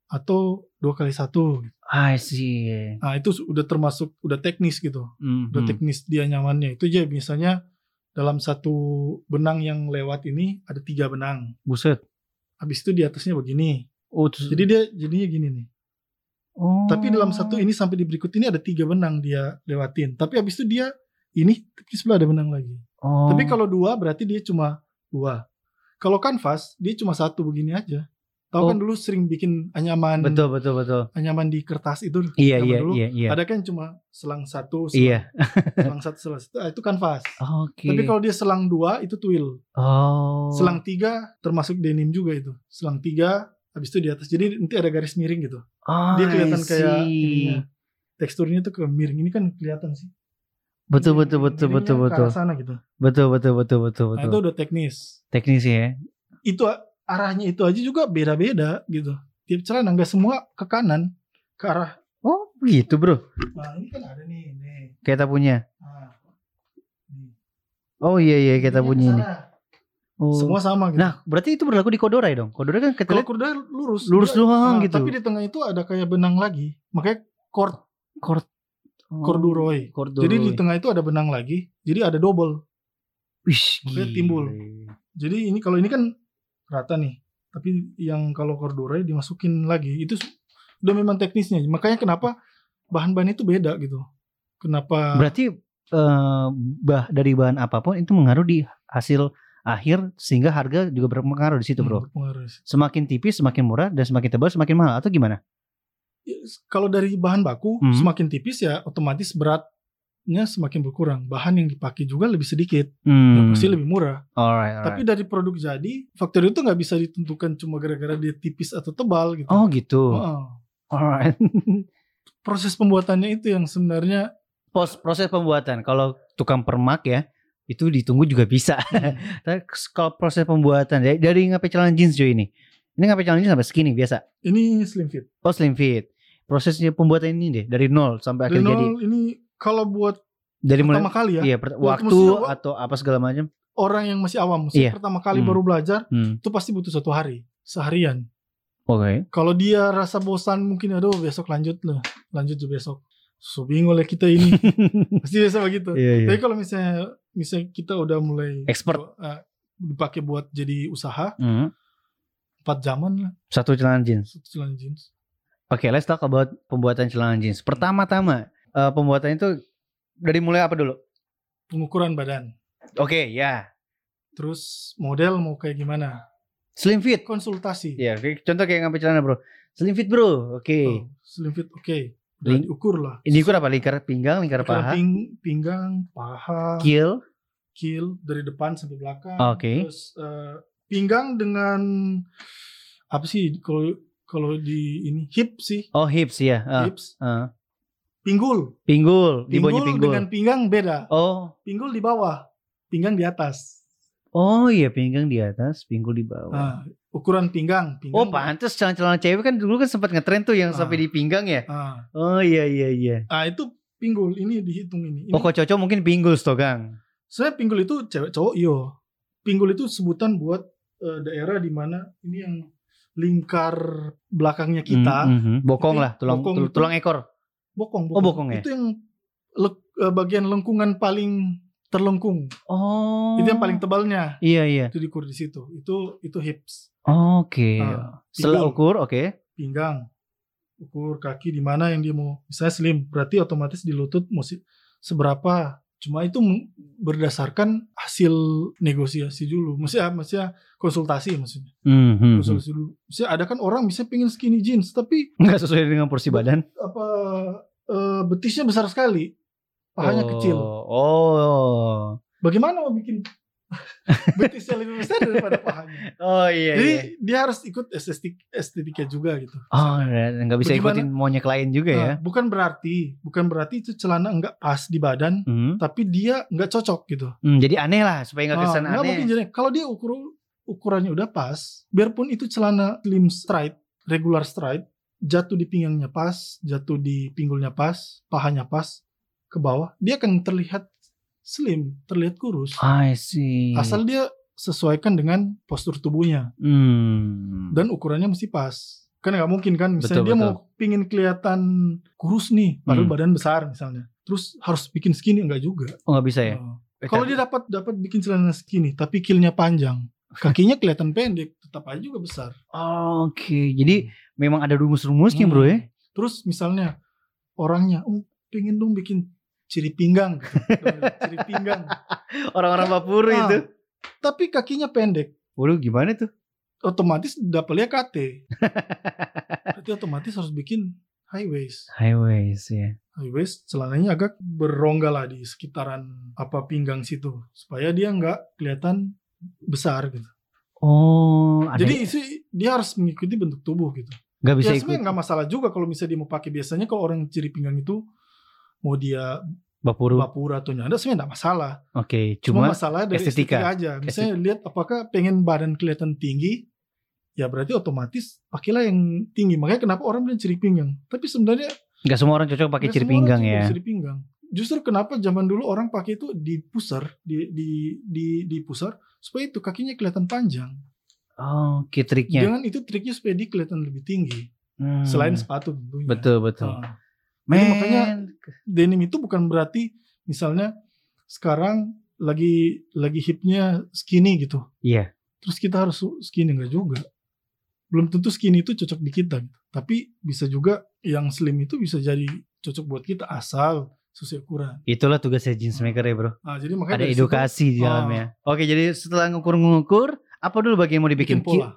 [SPEAKER 2] atau dua kali satu.
[SPEAKER 1] I see.
[SPEAKER 2] Nah itu udah termasuk udah teknis gitu.
[SPEAKER 1] Mhm.
[SPEAKER 2] Udah teknis dia nyamannya. Itu aja misalnya dalam satu benang yang lewat ini ada tiga benang.
[SPEAKER 1] Buset.
[SPEAKER 2] Habis itu di atasnya begini.
[SPEAKER 1] Oh, terus-
[SPEAKER 2] Jadi dia jadinya gini nih.
[SPEAKER 1] Oh.
[SPEAKER 2] Tapi dalam satu ini sampai di berikut ini ada tiga benang dia lewatin. Tapi habis itu dia ini di sebelah ada benang lagi.
[SPEAKER 1] Oh.
[SPEAKER 2] Tapi kalau dua berarti dia cuma dua. Kalau kanvas dia cuma satu begini aja. Tahu
[SPEAKER 1] Oh.
[SPEAKER 2] kan dulu sering bikin anyaman
[SPEAKER 1] betul betul betul.
[SPEAKER 2] anyaman di kertas itu.
[SPEAKER 1] Iya iya
[SPEAKER 2] dulu.
[SPEAKER 1] iya iya.
[SPEAKER 2] Ada kan cuma selang satu, selang,
[SPEAKER 1] Iya.
[SPEAKER 2] selang satu, selang satu. Ah, itu kanvas.
[SPEAKER 1] Oke.
[SPEAKER 2] Tapi kalau dia selang dua itu twill.
[SPEAKER 1] oh.
[SPEAKER 2] Selang tiga termasuk denim juga itu. Selang tiga habis itu di atas. Jadi nanti ada garis miring gitu.
[SPEAKER 1] Oh,
[SPEAKER 2] Dia kelihatan kayak ininya. Teksturnya tuh ke miring. Ini kan kelihatan sih.
[SPEAKER 1] Betul betul betul betul
[SPEAKER 2] ke
[SPEAKER 1] betul.
[SPEAKER 2] arah sana gitu.
[SPEAKER 1] Betul betul betul betul
[SPEAKER 2] Nah, itu
[SPEAKER 1] betul.
[SPEAKER 2] udah teknis.
[SPEAKER 1] Teknis ya.
[SPEAKER 2] Itu arahnya itu aja juga beda-beda gitu. Tiap celana nggak semua ke kanan, ke arah.
[SPEAKER 1] Oh, gitu, Bro.
[SPEAKER 2] Nah, ini kan ada nih, nih.
[SPEAKER 1] Kita punya.
[SPEAKER 2] Nah.
[SPEAKER 1] Oh iya iya kita punya ini. Oh.
[SPEAKER 2] Semua sama gitu.
[SPEAKER 1] Nah, berarti itu berlaku di Kodorai dong. Kodorai kan kita
[SPEAKER 2] Kalau kuda lurus.
[SPEAKER 1] lurus
[SPEAKER 2] Dia-
[SPEAKER 1] doang
[SPEAKER 2] nah,
[SPEAKER 1] gitu.
[SPEAKER 2] Tapi di tengah itu ada kayak benang lagi. Makanya cord
[SPEAKER 1] Kord oh,
[SPEAKER 2] corduroy.
[SPEAKER 1] Corduroy.
[SPEAKER 2] Jadi di tengah itu ada benang lagi. Jadi ada double.
[SPEAKER 1] Gile.
[SPEAKER 2] timbul. Jadi ini kalau ini kan rata nih. Tapi yang kalau corduroy dimasukin lagi itu udah memang teknisnya. Makanya kenapa bahan-bahan itu beda gitu. Kenapa
[SPEAKER 1] Berarti eh, bah dari bahan apa pun itu mengaruh di hasil akhir sehingga harga juga berpengaruh di situ,
[SPEAKER 2] Hmm,
[SPEAKER 1] Bro.
[SPEAKER 2] berpengaruh sih.
[SPEAKER 1] Semakin tipis semakin murah dan semakin tebal semakin mahal atau gimana?
[SPEAKER 2] Ya, kalau dari bahan baku
[SPEAKER 1] Hmm.
[SPEAKER 2] semakin tipis ya otomatis beratnya semakin berkurang. Bahan yang dipakai juga lebih sedikit,
[SPEAKER 1] Hmm.
[SPEAKER 2] pasti lebih murah.
[SPEAKER 1] Alright, alright.
[SPEAKER 2] Tapi dari produk jadi, faktor itu nggak bisa ditentukan cuma gara-gara dia tipis atau tebal gitu.
[SPEAKER 1] oh gitu.
[SPEAKER 2] Heeh.
[SPEAKER 1] Alright. <laughs>
[SPEAKER 2] Proses pembuatannya itu yang sebenarnya
[SPEAKER 1] Pos proses pembuatan kalau tukang permak ya itu ditunggu juga bisa. <laughs> Tapi kalau proses pembuatan dari, dari ngapain celana jeans Jo ini. Ini ngapain celana jeans sampai skinny biasa.
[SPEAKER 2] ini slim fit.
[SPEAKER 1] Oh slim fit. Prosesnya pembuatan ini deh dari nol sampai akhirnya jadi
[SPEAKER 2] nol ini kalau buat
[SPEAKER 1] dari mulai
[SPEAKER 2] pertama kali ya,
[SPEAKER 1] iya per- waktu
[SPEAKER 2] wa-
[SPEAKER 1] atau apa segala macam.
[SPEAKER 2] orang yang masih awam,
[SPEAKER 1] Iya.
[SPEAKER 2] pertama kali
[SPEAKER 1] Hmm.
[SPEAKER 2] baru belajar,
[SPEAKER 1] Hmm.
[SPEAKER 2] itu pasti butuh satu hari, seharian.
[SPEAKER 1] Oke.
[SPEAKER 2] Kalau dia rasa bosan mungkin aduh besok lanjut lah, lanjut tuh besok. So bingung lah kita ini, <laughs> pasti biasa begitu.
[SPEAKER 1] Iya iya.
[SPEAKER 2] Tapi kalau misalnya misalnya kita udah mulai
[SPEAKER 1] Expert.
[SPEAKER 2] eh, dipakai buat jadi usaha,
[SPEAKER 1] Hmm.
[SPEAKER 2] 4 jaman lah
[SPEAKER 1] Satu celana jeans.
[SPEAKER 2] satu celana jeans.
[SPEAKER 1] Oke, let's talk about pembuatan celana jeans. Pertama-tama eh, pembuatan itu dari mulai apa dulu?
[SPEAKER 2] Pengukuran badan.
[SPEAKER 1] Oke, ya.
[SPEAKER 2] Terus model mau kayak gimana?
[SPEAKER 1] Slim fit.
[SPEAKER 2] Konsultasi.
[SPEAKER 1] Ya, contoh kayak ngapain celana, Bro. Slim fit, Bro. Oke.
[SPEAKER 2] Oh, slim fit oke. Udah
[SPEAKER 1] Ling-
[SPEAKER 2] diukur lah.
[SPEAKER 1] Ini ukur apa? Lingkar pinggang, lingkar
[SPEAKER 2] Ukuran
[SPEAKER 1] paha,
[SPEAKER 2] ping- pinggang, paha,
[SPEAKER 1] kill.
[SPEAKER 2] keel dari depan sampai belakang.
[SPEAKER 1] Oke.
[SPEAKER 2] Terus eh, pinggang dengan apa sih kalau kalau di ini hip sih,
[SPEAKER 1] Oh, hips ya. Ah,
[SPEAKER 2] hips.
[SPEAKER 1] ah.
[SPEAKER 2] Pinggul.
[SPEAKER 1] Pinggul,
[SPEAKER 2] Pinggul
[SPEAKER 1] pinggul.
[SPEAKER 2] dengan pinggang beda.
[SPEAKER 1] Oh.
[SPEAKER 2] Pinggul di bawah, pinggang di atas.
[SPEAKER 1] Oh iya, pinggang di atas, pinggul di bawah.
[SPEAKER 2] Nah, ukuran pinggang. pinggang
[SPEAKER 1] Oh pantes celana-celana cewek kan dulu kan sempat ngetren tuh yang
[SPEAKER 2] Ah.
[SPEAKER 1] sampai di pinggang ya.
[SPEAKER 2] Ah,
[SPEAKER 1] Oh iya iya iya.
[SPEAKER 2] ah, itu pinggul. Ini dihitung ini. ini
[SPEAKER 1] Oh kok cocok mungkin pinggul Stogang.
[SPEAKER 2] Saya pinggul itu cewek cowok iyo. Pinggul itu sebutan buat eh, daerah di mana ini yang lingkar belakangnya kita.
[SPEAKER 1] Mm, mhm. Bokong lah, tulang
[SPEAKER 2] bokong
[SPEAKER 1] tul-
[SPEAKER 2] itu-
[SPEAKER 1] tulang ekor.
[SPEAKER 2] Bokong,
[SPEAKER 1] Oh, bokong ya?
[SPEAKER 2] Itu yang lek- eh, bagian lengkungan paling terlengkung.
[SPEAKER 1] Oh.
[SPEAKER 2] Itu yang paling tebalnya.
[SPEAKER 1] Iya iya.
[SPEAKER 2] Itu diukur di situ. Itu itu hips,
[SPEAKER 1] Oke.
[SPEAKER 2] Ah,
[SPEAKER 1] Setelah
[SPEAKER 2] pinggul.
[SPEAKER 1] ukur, oke.
[SPEAKER 2] pinggang. Ukur kaki di mana yang dia mau. Misalnya slim, berarti otomatis di lutut mesti seberapa. Cuma itu berdasarkan hasil negosiasi dulu. Maksudnya, maksudnya konsultasi maksudnya.
[SPEAKER 1] Mhm.
[SPEAKER 2] Konsultasi dulu. Maksudnya ada kan orang bisa pengen skinny jeans tapi
[SPEAKER 1] Nggak sesuai dengan porsi badan.
[SPEAKER 2] apa eh, betisnya besar sekali, pahanya
[SPEAKER 1] Oh,
[SPEAKER 2] kecil.
[SPEAKER 1] Oh.
[SPEAKER 2] Bagaimana mau bikin betisnya lebih besar daripada pahanya?
[SPEAKER 1] Oh iya
[SPEAKER 2] Jadi
[SPEAKER 1] iya.
[SPEAKER 2] dia harus ikut estetik estetika juga gitu.
[SPEAKER 1] Oh, dan nggak bisa
[SPEAKER 2] Bagaimana?
[SPEAKER 1] ikutin maunya klien juga ya.
[SPEAKER 2] Nah, bukan berarti, bukan berarti itu celana enggak pas di badan,
[SPEAKER 1] Hmm.
[SPEAKER 2] tapi dia nggak cocok gitu.
[SPEAKER 1] Hmm, jadi aneh lah supaya nggak
[SPEAKER 2] Ah,
[SPEAKER 1] kesan
[SPEAKER 2] nggak
[SPEAKER 1] aneh.
[SPEAKER 2] mungkin jadi. Kalau dia ukur ukurannya udah pas, biarpun itu celana slim straight, regular straight, jatuh di pinggangnya pas, jatuh di pinggulnya pas, pahanya pas ke bawah, dia akan terlihat slim, terlihat kurus.
[SPEAKER 1] I see.
[SPEAKER 2] Asal dia sesuaikan dengan postur tubuhnya
[SPEAKER 1] Hmm.
[SPEAKER 2] dan ukurannya mesti pas. Kan nggak mungkin kan, misalnya
[SPEAKER 1] Betul,
[SPEAKER 2] dia
[SPEAKER 1] betul.
[SPEAKER 2] mau pingin kelihatan kurus nih, padahal
[SPEAKER 1] Hmm.
[SPEAKER 2] badan besar misalnya. Terus harus bikin skinny enggak juga.
[SPEAKER 1] Oh nggak bisa ya? Eh,
[SPEAKER 2] Kalau dia dapat dapat bikin celana skinny tapi kilnya panjang, <laughs> kakinya kelihatan pendek, tetap aja juga besar.
[SPEAKER 1] Oh, Oke, jadi memang ada rumus-rumusnya bro ya?
[SPEAKER 2] Hmm. Terus misalnya orangnya, oh pengen dong bikin ciri pinggang, <laughs> ciri pinggang.
[SPEAKER 1] Orang-orang Papuru
[SPEAKER 2] Ah,
[SPEAKER 1] itu.
[SPEAKER 2] Tapi kakinya pendek,
[SPEAKER 1] Waduh gimana tuh?
[SPEAKER 2] otomatis dapatnya KT. <laughs> Berarti otomatis harus bikin high waist.
[SPEAKER 1] Highways ya.
[SPEAKER 2] High waist celananya agak berongga lah di sekitaran apa pinggang situ supaya dia nggak kelihatan besar gitu.
[SPEAKER 1] Oh, ada
[SPEAKER 2] Jadi isi dia harus mengikuti bentuk tubuh gitu.
[SPEAKER 1] nggak bisa
[SPEAKER 2] ya
[SPEAKER 1] ikut
[SPEAKER 2] nggak masalah juga kalau misalnya dia mau pakai biasanya kalau orang ciri pinggang itu mau dia
[SPEAKER 1] Bapuru.
[SPEAKER 2] bapura atau nyanda sebenarnya nggak masalah.
[SPEAKER 1] Oke,
[SPEAKER 2] Cuma,
[SPEAKER 1] cuma
[SPEAKER 2] masalah dari
[SPEAKER 1] estetika.
[SPEAKER 2] estetika, aja. Misalnya lihat apakah pengen badan kelihatan tinggi, ya berarti otomatis pakailah yang tinggi. Makanya kenapa orang bilang ciri pinggang. Tapi sebenarnya
[SPEAKER 1] nggak semua orang cocok pakai ciri pinggang ya.
[SPEAKER 2] Ciri pinggang. Justru kenapa zaman dulu orang pakai itu di pusar, di di di di pusar supaya itu kakinya kelihatan panjang.
[SPEAKER 1] Oh, oke triknya.
[SPEAKER 2] Jangan itu triknya supaya dia kelihatan lebih tinggi.
[SPEAKER 1] Hmm,
[SPEAKER 2] Selain sepatu tentunya.
[SPEAKER 1] Betul betul.
[SPEAKER 2] Ah.
[SPEAKER 1] Men,
[SPEAKER 2] Jadi makanya denim itu bukan berarti misalnya sekarang lagi lagi hipnya skinny gitu.
[SPEAKER 1] Iya.
[SPEAKER 2] Terus kita harus skinny enggak juga. Belum tentu skinny itu cocok di kita. gitu. Tapi bisa juga yang slim itu bisa jadi cocok buat kita asal sesuai ukuran.
[SPEAKER 1] itulah tugasnya jeans maker ya bro.
[SPEAKER 2] Nah, jadi makanya
[SPEAKER 1] Ada
[SPEAKER 2] situ
[SPEAKER 1] edukasi di
[SPEAKER 2] Ah.
[SPEAKER 1] dalamnya. Oke, jadi setelah ngukur-ngukur, apa dulu bagian yang mau dibikin?
[SPEAKER 2] bikin pola.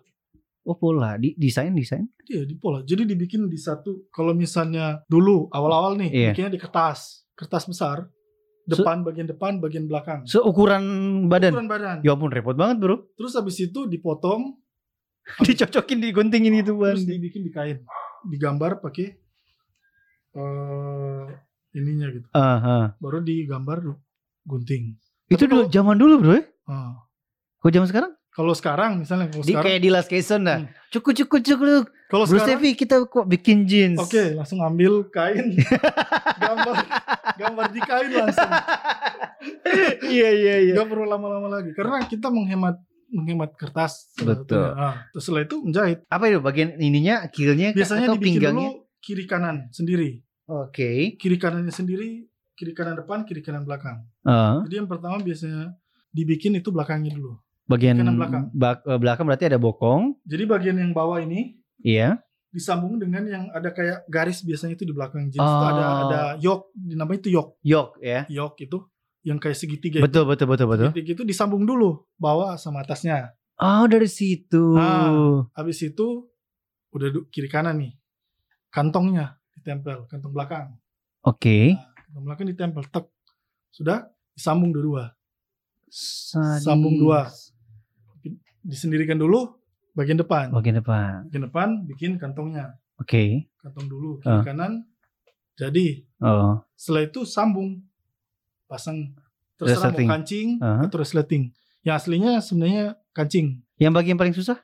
[SPEAKER 1] Oh pola, di desain desain.
[SPEAKER 2] Iya, di pola. Jadi dibikin di satu kalau misalnya dulu awal-awal nih
[SPEAKER 1] Iya.
[SPEAKER 2] bikinnya di kertas. Kertas besar. Depan bagian depan, bagian belakang.
[SPEAKER 1] Seukuran badan.
[SPEAKER 2] Ukuran badan.
[SPEAKER 1] Ya ampun repot banget bro.
[SPEAKER 2] Terus habis itu dipotong <laughs>
[SPEAKER 1] Dicocokin, diguntingin itu ban.
[SPEAKER 2] terus dibikin di kain digambar pakai eh ininya gitu
[SPEAKER 1] Aha.
[SPEAKER 2] baru digambar gunting
[SPEAKER 1] Itu
[SPEAKER 2] Tapi
[SPEAKER 1] dulu
[SPEAKER 2] kalau-
[SPEAKER 1] zaman dulu bro ya?
[SPEAKER 2] Ah.
[SPEAKER 1] Kok zaman sekarang?
[SPEAKER 2] Kalau sekarang misalnya kalau
[SPEAKER 1] Di
[SPEAKER 2] sekarang
[SPEAKER 1] kayak di Last Season dah.
[SPEAKER 2] Hmm.
[SPEAKER 1] Cukup cukup cukup.
[SPEAKER 2] kalau sekarang
[SPEAKER 1] Sevi kita kok bikin jeans.
[SPEAKER 2] oke langsung ambil kain <laughs> gambar gambar di kain langsung <laughs>
[SPEAKER 1] Iya iya iya.
[SPEAKER 2] nggak perlu lama-lama lagi karena kita menghemat menghemat kertas
[SPEAKER 1] Betul.
[SPEAKER 2] satunya. Ah, terus setelah itu menjahit
[SPEAKER 1] Apa itu bagian ininya, killnya
[SPEAKER 2] biasanya
[SPEAKER 1] atau
[SPEAKER 2] dibikin
[SPEAKER 1] pinggangnya?
[SPEAKER 2] dulu kiri kanan sendiri
[SPEAKER 1] Oke.
[SPEAKER 2] kiri kanannya sendiri kiri kanan depan kiri kanan belakang
[SPEAKER 1] Ah,
[SPEAKER 2] jadi yang pertama biasanya dibikin itu belakangnya dulu
[SPEAKER 1] bagian
[SPEAKER 2] Kanan belakang.
[SPEAKER 1] bak- eh, belakang berarti ada bokong.
[SPEAKER 2] Jadi bagian yang bawah ini
[SPEAKER 1] Iya.
[SPEAKER 2] disambung dengan yang ada kayak garis biasanya itu di belakang jeans
[SPEAKER 1] Oh.
[SPEAKER 2] itu ada ada yoke namanya itu yoke
[SPEAKER 1] Yok ya.
[SPEAKER 2] yoke itu yang kayak segitiga
[SPEAKER 1] Betul betul betul betul.
[SPEAKER 2] segitiga itu disambung dulu bawah sama atasnya
[SPEAKER 1] Oh dari situ.
[SPEAKER 2] Ah. habis itu udah kiri kanan nih kantongnya ditempel kantong belakang
[SPEAKER 1] Oke.
[SPEAKER 2] nah, kantong belakang ditempel tek sudah disambung dua
[SPEAKER 1] Sadis.
[SPEAKER 2] Sambung dua. Disendirikan dulu bagian depan
[SPEAKER 1] Bagian depan.
[SPEAKER 2] bagian depan bikin kantongnya
[SPEAKER 1] Oke.
[SPEAKER 2] kantong dulu kiri
[SPEAKER 1] Ah.
[SPEAKER 2] kanan jadi
[SPEAKER 1] Oh.
[SPEAKER 2] setelah itu sambung pasang terserah mau kancing
[SPEAKER 1] Aha.
[SPEAKER 2] atau resleting yang aslinya sebenarnya kancing
[SPEAKER 1] Yang bagian paling susah?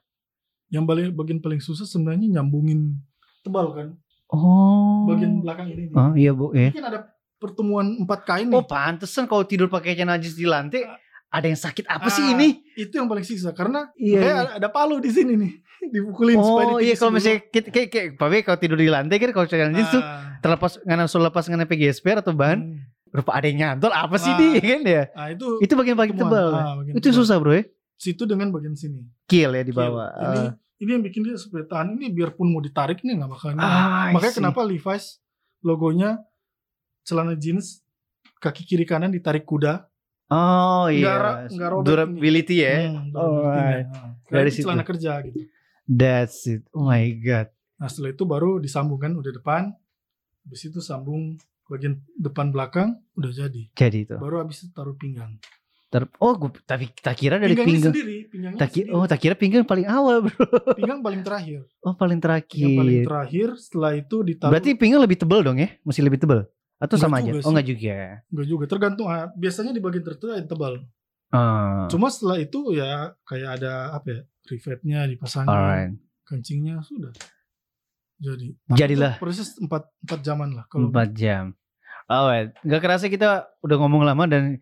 [SPEAKER 2] Yang paling bagian paling susah sebenarnya nyambungin tebal kan.
[SPEAKER 1] Oh.
[SPEAKER 2] Bagian belakang ini. nih.
[SPEAKER 1] Oh iya bu ya.
[SPEAKER 2] Ini kan ada pertemuan empat kain nih.
[SPEAKER 1] Oh pantesan kalau tidur pakai celana jeans di lantai ada yang sakit apa sih
[SPEAKER 2] Ah,
[SPEAKER 1] ini?
[SPEAKER 2] Itu yang paling siksa karena
[SPEAKER 1] Iya,
[SPEAKER 2] kayak
[SPEAKER 1] iya.
[SPEAKER 2] ada, palu di sini nih. <laughs> Dipukulin supaya
[SPEAKER 1] Oh iya kalau misalnya kayak kayak, kayak Papi kalau tidur di lantai kan kalau celana jeans tuh
[SPEAKER 2] Ah,
[SPEAKER 1] terlepas ngana suruh lepas ngana PGSPR atau bahan
[SPEAKER 2] hmm.
[SPEAKER 1] rupa ada yang nyantol apa sih
[SPEAKER 2] Ah.
[SPEAKER 1] nih <laughs> kan ya?
[SPEAKER 2] Nah, itu
[SPEAKER 1] Itu bagian paling
[SPEAKER 2] pertemuan.
[SPEAKER 1] tebal.
[SPEAKER 2] Ah, bagian
[SPEAKER 1] itu
[SPEAKER 2] tebal.
[SPEAKER 1] susah bro ya.
[SPEAKER 2] Situ dengan bagian sini.
[SPEAKER 1] Kill ya di
[SPEAKER 2] Kill.
[SPEAKER 1] bawah.
[SPEAKER 2] Ini ini yang bikin dia supaya tahan ini biarpun mau ditarik nih nggak bakal.
[SPEAKER 1] Ah,
[SPEAKER 2] Makanya
[SPEAKER 1] see.
[SPEAKER 2] kenapa Levi's logonya celana jeans kaki kiri kanan ditarik kuda.
[SPEAKER 1] Oh iya.
[SPEAKER 2] ra- nggak robek
[SPEAKER 1] Durability ya.
[SPEAKER 2] Hmm,
[SPEAKER 1] Alright.
[SPEAKER 2] Nah,
[SPEAKER 1] Dari
[SPEAKER 2] Dari
[SPEAKER 1] situ.
[SPEAKER 2] celana kerja gitu.
[SPEAKER 1] That's it. Oh my god.
[SPEAKER 2] Nah setelah itu baru disambungkan udah depan. Habis itu sambung bagian depan belakang udah jadi.
[SPEAKER 1] Jadi itu.
[SPEAKER 2] Baru habis itu taruh pinggang.
[SPEAKER 1] Ter oh gua tapi tak kira dari
[SPEAKER 2] Pinggangnya
[SPEAKER 1] pinggang.
[SPEAKER 2] sendiri, pinggangnya
[SPEAKER 1] Tak kira,
[SPEAKER 2] sendiri.
[SPEAKER 1] oh tak kira pinggang paling awal bro.
[SPEAKER 2] Pinggang paling terakhir.
[SPEAKER 1] Oh paling terakhir.
[SPEAKER 2] Yang paling terakhir setelah itu ditaruh.
[SPEAKER 1] Berarti pinggang lebih tebal dong ya? Masih lebih tebal? Atau
[SPEAKER 2] Nggak
[SPEAKER 1] sama aja?
[SPEAKER 2] sih.
[SPEAKER 1] Oh enggak juga.
[SPEAKER 2] Enggak juga, tergantung. ah, biasanya di bagian tertentu ada yang tebal.
[SPEAKER 1] Ah.
[SPEAKER 2] Cuma setelah itu ya kayak ada apa ya, rivetnya dipasangin,
[SPEAKER 1] Alright.
[SPEAKER 2] kancingnya sudah. Jadi.
[SPEAKER 1] Jadilah.
[SPEAKER 2] Proses 4 4 jaman lah kalau
[SPEAKER 1] 4 jam. Alright. Gak kerasa kita udah ngomong lama dan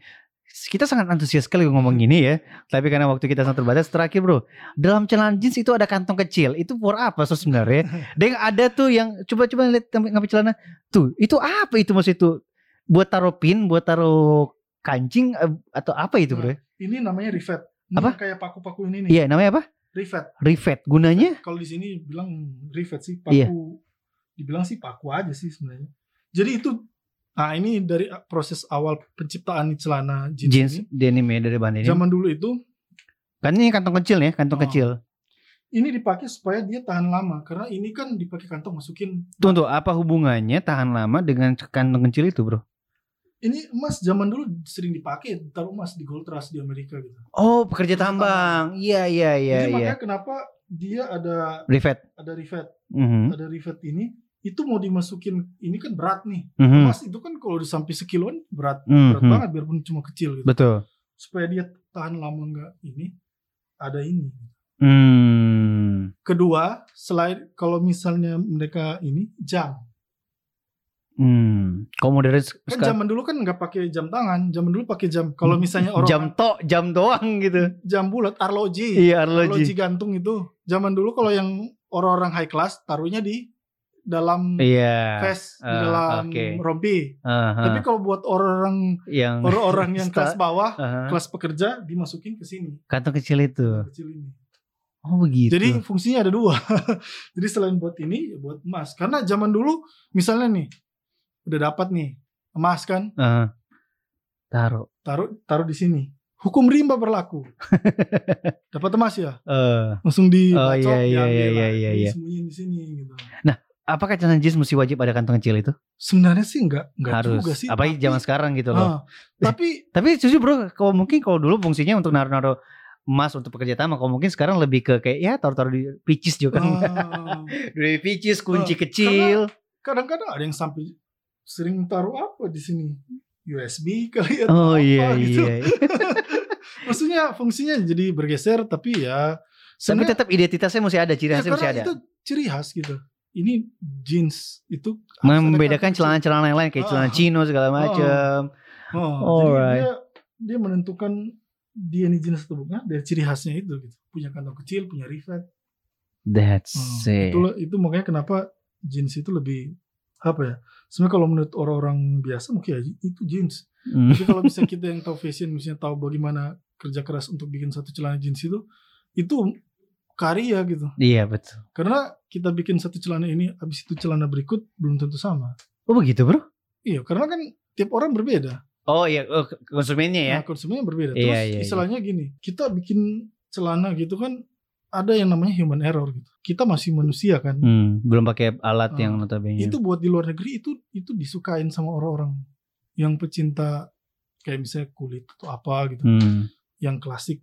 [SPEAKER 1] kita sangat antusias sekali ngomong gini ya. Tapi karena waktu kita sangat terbatas, terakhir bro, dalam celana jeans itu ada kantong kecil. Itu for apa so sebenarnya? <laughs> Dan ada tuh yang coba-coba lihat ngambil celana. Tuh, itu apa itu maksud itu? Buat taruh pin, buat taruh kancing eh, atau apa itu bro?
[SPEAKER 2] ini namanya rivet. Ini
[SPEAKER 1] Apa?
[SPEAKER 2] kayak paku-paku ini nih.
[SPEAKER 1] Iya, namanya apa?
[SPEAKER 2] Rivet.
[SPEAKER 1] Rivet. Gunanya?
[SPEAKER 2] Kalau di sini bilang rivet sih paku.
[SPEAKER 1] Iya.
[SPEAKER 2] Dibilang sih paku aja sih sebenarnya. Jadi itu Nah ini dari proses awal penciptaan celana jeans,
[SPEAKER 1] Jeans
[SPEAKER 2] ini.
[SPEAKER 1] denim ya dari bahan denim.
[SPEAKER 2] Zaman dulu itu
[SPEAKER 1] Kan ini kantong kecil ya, kantong
[SPEAKER 2] Oh.
[SPEAKER 1] kecil.
[SPEAKER 2] ini dipakai supaya dia tahan lama karena ini kan dipakai kantong masukin
[SPEAKER 1] Tunggu, apa hubungannya tahan lama dengan kantong kecil itu bro?
[SPEAKER 2] ini emas zaman dulu sering dipakai taruh emas di gold rush di Amerika gitu
[SPEAKER 1] Oh, pekerja tambang. Iya, iya, iya,
[SPEAKER 2] jadi
[SPEAKER 1] iya.
[SPEAKER 2] makanya kenapa dia ada
[SPEAKER 1] Rivet.
[SPEAKER 2] ada rivet
[SPEAKER 1] Mhm,
[SPEAKER 2] ada rivet ini itu mau dimasukin ini kan berat nih
[SPEAKER 1] mhm,
[SPEAKER 2] emas itu kan kalau udah sampai sekiloan berat berat
[SPEAKER 1] mhm.
[SPEAKER 2] banget biarpun cuma kecil gitu
[SPEAKER 1] Betul.
[SPEAKER 2] supaya dia tahan lama nggak ini ada ini
[SPEAKER 1] Hmm.
[SPEAKER 2] kedua selain kalau misalnya mereka ini jam
[SPEAKER 1] Hmm. Kalau modern
[SPEAKER 2] kan zaman dulu kan nggak pakai jam tangan zaman dulu pakai jam kalau misalnya orang
[SPEAKER 1] jam tok, jam doang gitu.
[SPEAKER 2] jam bulat arloji
[SPEAKER 1] Iya,
[SPEAKER 2] arloji
[SPEAKER 1] arloji.
[SPEAKER 2] gantung itu zaman dulu kalau yang orang-orang high class taruhnya di dalam
[SPEAKER 1] Iya.
[SPEAKER 2] vest di
[SPEAKER 1] Ah,
[SPEAKER 2] dalam
[SPEAKER 1] oke.
[SPEAKER 2] rompi
[SPEAKER 1] Aha.
[SPEAKER 2] tapi kalau buat orang
[SPEAKER 1] yang
[SPEAKER 2] orang-orang yang <laughs> kelas bawah
[SPEAKER 1] Aha.
[SPEAKER 2] kelas pekerja dimasukin ke sini
[SPEAKER 1] kantong kecil itu.
[SPEAKER 2] kecil ini
[SPEAKER 1] Oh begitu.
[SPEAKER 2] jadi fungsinya ada dua <laughs> jadi selain buat ini ya buat emas karena zaman dulu misalnya nih udah dapat nih emas kan
[SPEAKER 1] Aha. taruh.
[SPEAKER 2] taruh taruh di sini hukum rimba berlaku <laughs> dapat emas ya
[SPEAKER 1] Eh,
[SPEAKER 2] langsung di
[SPEAKER 1] Oh, iya, iya, iya, iya, iya, iya.
[SPEAKER 2] sembunyiin di sini gitu
[SPEAKER 1] apakah celana jeans mesti wajib ada kantong kecil itu?
[SPEAKER 2] sebenarnya sih enggak enggak
[SPEAKER 1] Harus.
[SPEAKER 2] juga sih
[SPEAKER 1] Apalagi
[SPEAKER 2] tapi-
[SPEAKER 1] zaman sekarang gitu loh.
[SPEAKER 2] Ah, tapi <laughs>
[SPEAKER 1] Tapi jujur bro, kalau mungkin kalau dulu fungsinya untuk naruh-naruh emas untuk pekerja tambang, kalau mungkin sekarang lebih ke kayak ya taruh-taruh di picis juga kan.
[SPEAKER 2] ah, <laughs>
[SPEAKER 1] Di picis, kunci
[SPEAKER 2] Ah,
[SPEAKER 1] kecil.
[SPEAKER 2] kadang-kadang ada yang sampai sering taruh apa di sini USB kali ya
[SPEAKER 1] Oh
[SPEAKER 2] atau
[SPEAKER 1] iya
[SPEAKER 2] apa gitu.
[SPEAKER 1] iya. <laughs>
[SPEAKER 2] maksudnya fungsinya jadi bergeser tapi ya
[SPEAKER 1] Tapi tetap identitasnya masih ada, ciri
[SPEAKER 2] ya,
[SPEAKER 1] khasnya masih
[SPEAKER 2] karena
[SPEAKER 1] ada.
[SPEAKER 2] itu ciri khas gitu ini jeans itu ada
[SPEAKER 1] Membedakan celana-celana yang lain kayak
[SPEAKER 2] Ah.
[SPEAKER 1] celana chino segala
[SPEAKER 2] Ah.
[SPEAKER 1] macam.
[SPEAKER 2] Oh,
[SPEAKER 1] Alright.
[SPEAKER 2] jadi dia dia menentukan dia ini jenis atau bukan dari ciri khasnya itu gitu. Punya kantong kecil, punya rivet.
[SPEAKER 1] That's
[SPEAKER 2] Oh,
[SPEAKER 1] it.
[SPEAKER 2] itu itu makanya kenapa jeans itu lebih apa ya? Sebenarnya kalau menurut orang-orang biasa mungkin ya itu jeans.
[SPEAKER 1] Hmm.
[SPEAKER 2] Tapi kalau misalnya kita yang tahu fashion, misalnya tahu bagaimana kerja keras untuk bikin satu celana jeans itu, itu karya gitu.
[SPEAKER 1] Iya betul.
[SPEAKER 2] Karena kita bikin satu celana ini, habis itu celana berikut belum tentu sama.
[SPEAKER 1] Oh begitu bro?
[SPEAKER 2] Iya, karena kan tiap orang berbeda.
[SPEAKER 1] Oh iya, oh, konsumennya ya.
[SPEAKER 2] Nah, konsumennya berbeda.
[SPEAKER 1] Iya,
[SPEAKER 2] Terus
[SPEAKER 1] iya, iya.
[SPEAKER 2] istilahnya gini, kita bikin celana gitu kan ada yang namanya human error gitu. Kita masih manusia kan.
[SPEAKER 1] Hmm, belum pakai alat
[SPEAKER 2] Ah,
[SPEAKER 1] yang notabene.
[SPEAKER 2] Itu buat di luar negeri itu itu disukain sama orang-orang yang pecinta kayak misalnya kulit atau apa gitu.
[SPEAKER 1] Hmm.
[SPEAKER 2] Yang klasik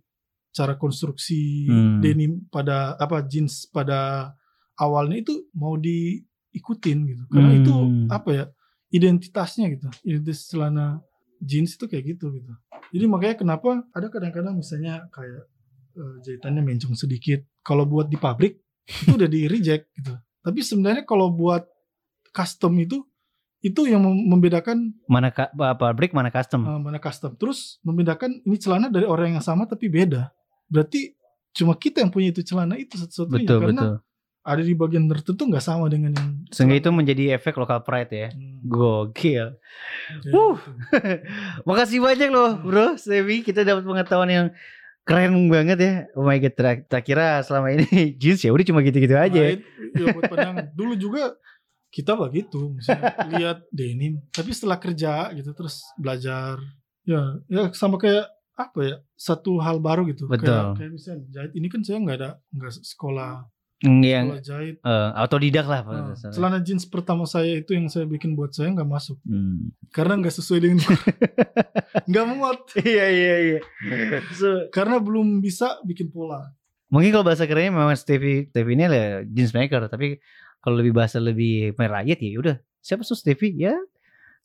[SPEAKER 2] cara konstruksi
[SPEAKER 1] Hmm.
[SPEAKER 2] denim pada apa jeans pada awalnya itu mau diikutin gitu. Karena itu
[SPEAKER 1] Hmm.
[SPEAKER 2] apa ya? identitasnya gitu. Identitas celana jeans itu kayak gitu gitu. Jadi makanya kenapa ada kadang-kadang misalnya kayak eh, jahitannya mencong sedikit. Kalau buat di pabrik itu udah di reject gitu. Tapi sebenarnya kalau buat custom itu itu yang mem- membedakan
[SPEAKER 1] Mana ka, apa, pabrik mana custom.
[SPEAKER 2] eh, mana custom. Terus membedakan ini celana dari orang yang sama tapi beda. Berarti cuma kita yang punya itu celana itu satu-satunya
[SPEAKER 1] betul
[SPEAKER 2] karena
[SPEAKER 1] betul.
[SPEAKER 2] ada di bagian tertentu nggak sama dengan yang
[SPEAKER 1] Sehingga itu menjadi efek local pride ya.
[SPEAKER 2] Hmm,
[SPEAKER 1] Gokil. Wuh.
[SPEAKER 2] gitu. <laughs>
[SPEAKER 1] Makasih banyak loh, Bro. Sevi, kita dapat pengetahuan yang keren banget ya. Oh my god, tak, tak kira selama ini <laughs> jeans ya udah cuma gitu-gitu aja.
[SPEAKER 2] Nah, itu- ya buat pandangan. Dulu juga kita begitu, misalnya lihat denim, tapi setelah kerja gitu terus belajar, ya ya sama kayak apa ya satu hal baru gitu.
[SPEAKER 1] Betul.
[SPEAKER 2] Kayak, kayak misalnya jahit ini kan saya nggak ada nggak sekolah
[SPEAKER 1] Hmm, yang
[SPEAKER 2] sekolah jahit.
[SPEAKER 1] eh, autodidak lah.
[SPEAKER 2] Nah, celana jeans pertama saya itu yang saya bikin buat saya nggak masuk
[SPEAKER 1] Hmm.
[SPEAKER 2] karena nggak sesuai dengan <laughs> nggak muat
[SPEAKER 1] Iya iya iya. So,
[SPEAKER 2] karena belum bisa bikin pola.
[SPEAKER 1] mungkin kalau bahasa kerennya memang Stevie Stevie ini lah jeans maker, tapi kalau lebih bahasa lebih merayat ya udah siapa tuh Stevie ya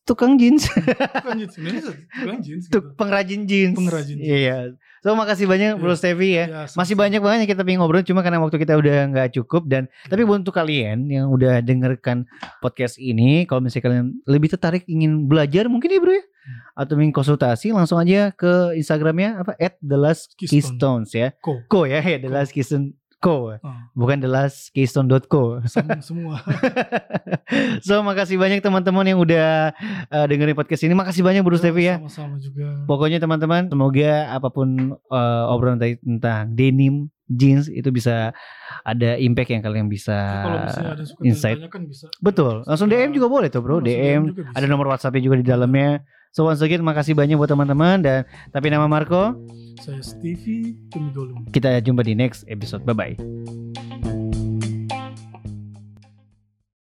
[SPEAKER 1] tukang jeans, <laughs>
[SPEAKER 2] Bukan jeans, sebenarnya bukan jeans.
[SPEAKER 1] Tuk,
[SPEAKER 2] Gitu.
[SPEAKER 1] pengrajin jeans.
[SPEAKER 2] Pengrajin jeans.
[SPEAKER 1] Iya. So makasih banyak Bro
[SPEAKER 2] Iya.
[SPEAKER 1] Stevie ya.
[SPEAKER 2] Ya,
[SPEAKER 1] Masih banyak banget yang kita pengen ngobrol cuma karena waktu kita udah nggak cukup dan tapi buat untuk kalian yang udah dengarkan podcast ini kalau misalnya kalian lebih tertarik ingin belajar mungkin ya bro ya atau ingin konsultasi langsung aja ke Instagramnya apa at the last
[SPEAKER 2] Keystone.
[SPEAKER 1] keystones ya
[SPEAKER 2] Ko.
[SPEAKER 1] co ya ya the last keystone co
[SPEAKER 2] Ah,
[SPEAKER 1] bukan the last keystone.co
[SPEAKER 2] sambung semua. <laughs>
[SPEAKER 1] so makasih banyak teman-teman yang udah uh, dengerin podcast ini makasih banyak bro Stevie ya
[SPEAKER 2] Sama-sama juga.
[SPEAKER 1] Pokoknya teman-teman, semoga apa pun uh, obrolan tadi tentang denim, jeans itu bisa ada impact yang kalian bisa
[SPEAKER 2] kalau misalnya ada yang suka
[SPEAKER 1] insight.
[SPEAKER 2] kan bisa.
[SPEAKER 1] Betul. Langsung DM juga boleh tuh, Bro. DM.
[SPEAKER 2] bisa.
[SPEAKER 1] Ada nomor WhatsApp-nya juga di dalamnya. So once again makasih banyak buat teman-teman dan tapi nama Marco.
[SPEAKER 2] Saya Stevie Tumigolung.
[SPEAKER 1] Kita jumpa di next episode. Bye bye.